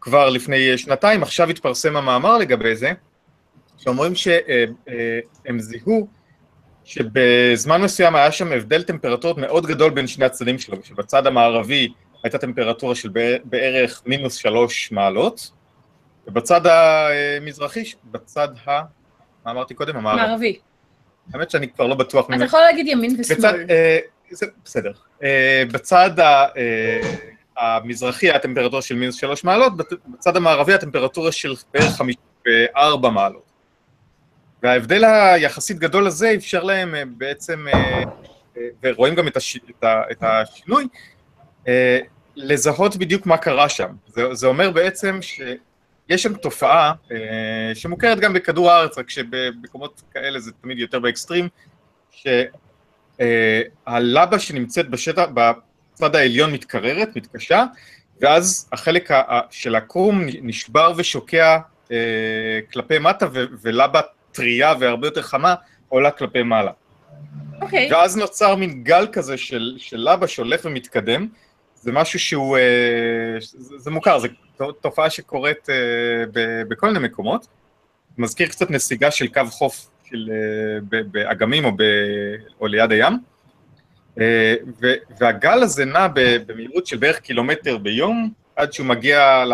כבר לפני שנתיים, עכשיו התפרסם המאמר לגבי זה, שאומרים שהם זיהו שבזמן מסוים היה שם הבדל טמפרטורות מאוד גדול בין שני הצדדים שלו, שבצד המערבי הייתה טמפרטורה של בערך מינוס שלוש מעלות, ובצד המזרחי, בצד ה... מה אמרתי קודם? המערבי. מערבי. האמת שאני כבר לא בטוח. אתה יכול להגיד ימין ושמאל. בצד, אה, בסדר. אה, בצד ה, אה, המזרחי היה טמפרטורה של מינוס שלוש מעלות, בצד המערבי הטמפרטורה של בערך חמישה וארבע מעלות. וההבדל היחסית גדול הזה אפשר להם אה, בעצם, אה, אה, ורואים גם את, הש, את השינוי, לזהות בדיוק מה קרה שם. זה, זה אומר בעצם שיש שם תופעה שמוכרת גם בכדור הארץ, רק שבמקומות כאלה זה תמיד יותר באקסטרים, שהלבה שנמצאת בשטח, בצד העליון מתקררת, מתקשה, ואז החלק של הקרום נשבר ושוקע כלפי מטה, ולבה טריה והרבה יותר חמה, עולה כלפי מעלה. אוקיי. Okay. ואז נוצר מין גל כזה של, של לבה שהולך ומתקדם, זה משהו שהוא, אה, זה, זה מוכר, זו תופעה שקורית אה, בכל מיני מקומות. מזכיר קצת נסיגה של קו חוף של, באגמים או, ב, או ליד הים. והגל הזה נע במהירות של בערך קילומטר ביום, עד שהוא מגיע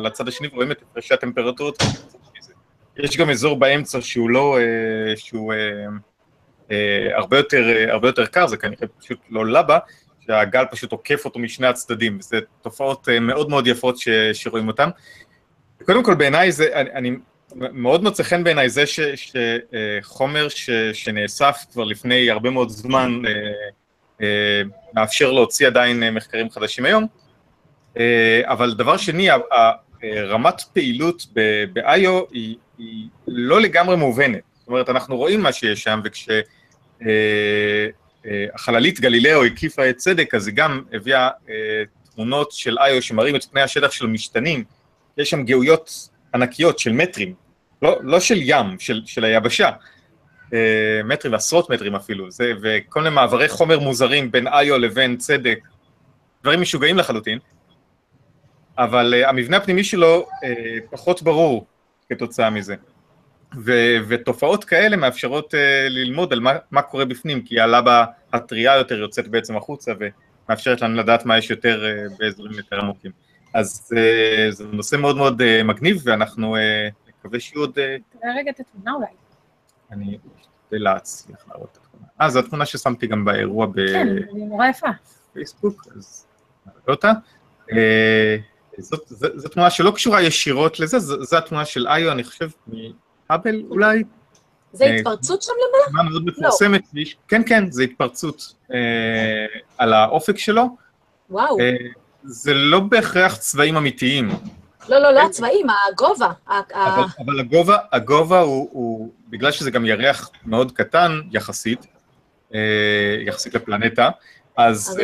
לצד השני ורואים את הפרשי הטמפרטורות. יש גם אזור באמצע שהוא לא, שהוא הרבה יותר, הרבה יותר קר, זה כנראה פשוט לא לבה, שהגל פשוט עוקף אותו משני הצדדים, וזה תופעות אה, מאוד מאוד יפות ש, שרואים אותן. קודם כל בעיניי זה, אני, אני מאוד מוצא חן בעיניי זה ש, שחומר ש, שנאסף כבר לפני הרבה מאוד זמן אה, אה, מאפשר להוציא עדיין מחקרים חדשים היום, אבל דבר שני, רמת פעילות ב-IO היא, היא לא לגמרי מובנת. זאת אומרת, אנחנו רואים מה שיש שם, וכש... החללית גלילאו הקיפה את צדק, אז היא גם הביאה אה, תמונות של איו שמראים את פני השטח של משתנים, יש שם גאויות ענקיות של מטרים, לא, לא של ים, של, של היבשה, אה, מטרים ועשרות מטרים אפילו, זה, וכל מיני מעברי חומר מוזרים בין איו לבין צדק, דברים משוגעים לחלוטין, אבל אה, המבנה הפנימי שלו אה, פחות ברור כתוצאה מזה. ו- ותופעות כאלה מאפשרות uh, ללמוד על מה, מה קורה בפנים, כי הלבה הטריה יותר יוצאת בעצם החוצה ומאפשרת לנו לדעת מה יש יותר uh, באזורים יותר עמוקים. אז uh, זה נושא מאוד מאוד uh, מגניב, ואנחנו uh, נקווה שיהיו עוד... תראה רגע את התמונה אולי. אני אשתדל להצליח להראות את התמונה. אה, זו התמונה ששמתי גם באירוע ב... כן, היא נורא יפה. פייסבוק, אז נראה אותה. זאת, זאת, זאת תמונה שלא קשורה ישירות לזה, זו התמונה של איו, אני חושב, האבל אולי. זה אה, התפרצות שם למעלה? תמונה מאוד מפורסמת. לא. כן, כן, זה התפרצות אה, על האופק שלו. וואו. אה, זה לא בהכרח צבעים אמיתיים. לא, לא, לא הצבעים, הגובה. אבל, אבל הגובה, הגובה הוא, הוא, בגלל שזה גם ירח מאוד קטן יחסית, יחסית לפלנטה, אז,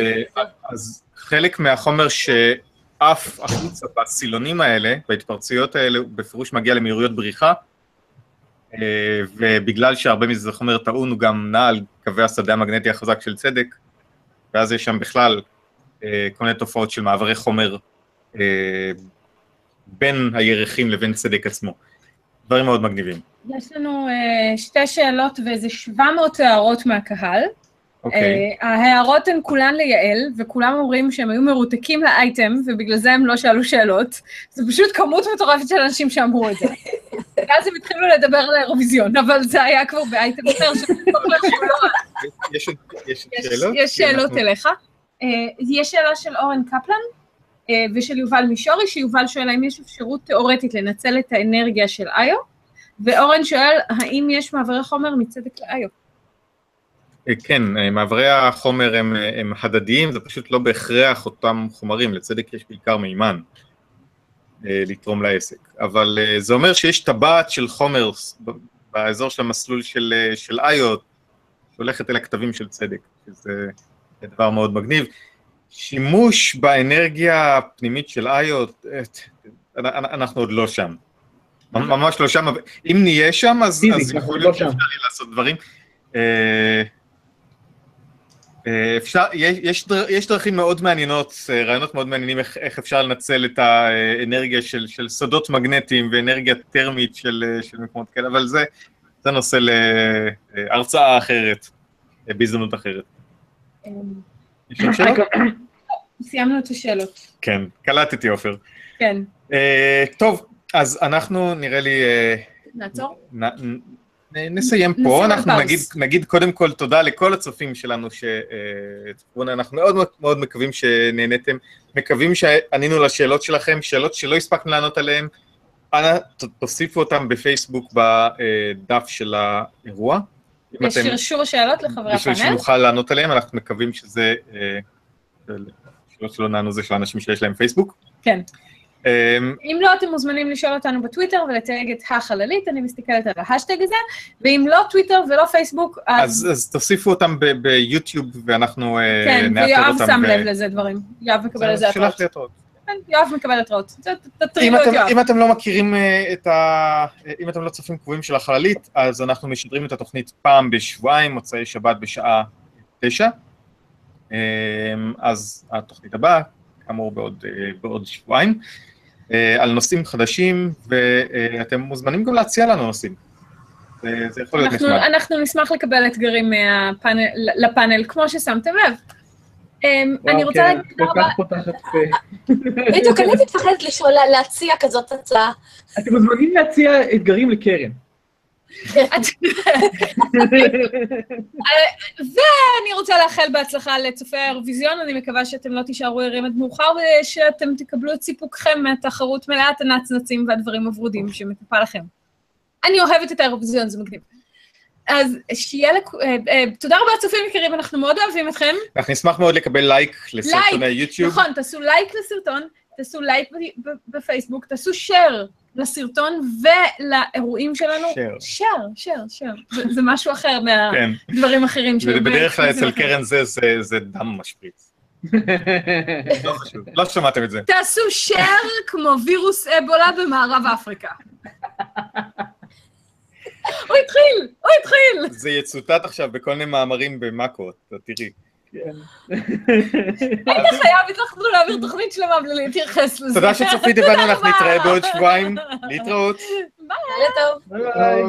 אז חלק מהחומר שעף החוצה בסילונים האלה, בהתפרצויות האלה, הוא בפירוש מגיע למהירויות בריחה, ובגלל שהרבה מזה זה חומר טעון, הוא גם נע על קווי השדה המגנטי החזק של צדק, ואז יש שם בכלל אה, כל מיני תופעות של מעברי חומר אה, בין הירחים לבין צדק עצמו. דברים מאוד מגניבים. יש לנו שתי שאלות ואיזה 700 הערות מהקהל. Okay. אוקיי. Uh, ההערות הן כולן ליעל, וכולם אומרים שהם היו מרותקים לאייטם, ובגלל זה הם לא שאלו שאלות. זו פשוט כמות מטורפת של אנשים שאמרו את זה. ואז הם התחילו לדבר על האירוויזיון, אבל זה היה כבר באייטם אחר, יש שאלות? יש שאלות אליך. Uh, יש שאלה של אורן קפלן, uh, ושל יובל מישורי, שיובל שואל האם יש אפשרות תיאורטית לנצל את האנרגיה של איו, ואורן שואל האם יש מעברי חומר מצדק לאיו. אה, כן, אה, מעברי החומר הם, אה, הם הדדיים, זה פשוט לא בהכרח אותם חומרים, לצדק יש בעיקר מימן לתרום לעסק, אבל זה אומר שיש טבעת של חומר באזור של המסלול של, של איו, שהולכת אל הכתבים של צדק, שזה דבר מאוד מגניב. שימוש באנרגיה הפנימית של איו, אנחנו עוד לא שם. ממש לא שם, אם נהיה שם, אז, אז יכול להיות לא שאפשר לעשות דברים. אה, אפשר, יש, יש דרכים מאוד מעניינות, אה, רעיונות מאוד מעניינים איך, איך אפשר לנצל את האנרגיה של, של סודות מגנטיים ואנרגיה טרמית של, אה, של מקומות כאלה, אבל זה, זה נושא להרצאה אחרת, בהזדמנות אחרת. יש עוד שאלות? סיימנו את השאלות. כן, קלטתי עופר. כן. טוב, אז אנחנו נראה לי... נעצור? נסיים פה, אנחנו נגיד, נגיד קודם כל תודה לכל הצופים שלנו שצפו, אנחנו מאוד מאוד מקווים שנהניתם, מקווים שענינו לשאלות שלכם, שאלות שלא הספקנו לענות עליהן, אנא תוסיפו אותם בפייסבוק בדף של האירוע. יש שרשור שאלות לחברי הפאנל? בשביל שנוכל לענות עליהן, אנחנו מקווים שזה, אה, שאלות שלא נענו זה של אנשים שיש להם פייסבוק. כן. אמ, אם לא, אתם מוזמנים לשאול אותנו בטוויטר ולתייג את החללית, אני מסתכלת על ההאשטג הזה, ואם לא טוויטר ולא פייסבוק, אז... אז תוסיפו אותם ביוטיוב ואנחנו אה, כן, נאתר אותם. כן, ויואב שם לב לזה דברים. יואב מקבל לזה התראות. כן, יואב מקבל התראות. תטרידו את יואב. אם אתם לא מכירים אה, את ה... אם אתם לא צופים קבועים של החללית, אז אנחנו משדרים את התוכנית פעם בשבועיים, מוצאי שבת בשעה תשע. אז התוכנית הבאה, כאמור בעוד, בעוד שבועיים, על נושאים חדשים, ואתם מוזמנים גם להציע לנו נושאים. זה יכול להיות אנחנו, נחמד. אנחנו נשמח לקבל אתגרים מהפאנל, לפאנל, כמו ששמתם לב. אמ, אני רוצה כן, להגיד תודה כל רבה. כך פותחת פה. בדיוק, אני מתפחדת לשאול, להציע כזאת הצעה. אתם מוזמנים להציע אתגרים לקרן. ואני רוצה לאחל בהצלחה לצופי האירוויזיון, אני מקווה שאתם לא תישארו ערים עד מאוחר ושאתם תקבלו את סיפוקכם מהתחרות מלאת הנצנצים והדברים הוורודים שמטפל לכם. אני אוהבת את האירוויזיון, זה מגניב. אז שיהיה לכ... אה, אה, תודה רבה צופים יקרים, אנחנו מאוד אוהבים אתכם. אנחנו נשמח מאוד לקבל לייק לסרטוני יוטיוב. נכון, תעשו לייק לסרטון, תעשו לייק בפייסבוק, תעשו share לסרטון ולאירועים שלנו. share, share, share. זה- משהו אחר כן, מהדברים אחרים. שהיו בדרך כלל אצל. קרן זה, זה, דם משפריץ. לא חשוב, לא שמעתם את זה. תעשו share כמו וירוס אבולה במערב אפריקה. הוא התחיל, הוא התחיל. זה יצוטט עכשיו בכל מיני מאמרים במאקו, תראי. כן. היית חייב, הצלחנו להעביר תוכנית שלמה בלי להתייחס לזה. תודה שצפיתם בנו, אנחנו נתראה. בעוד שבועיים. להתראות. לילה טוב. ביי ביי.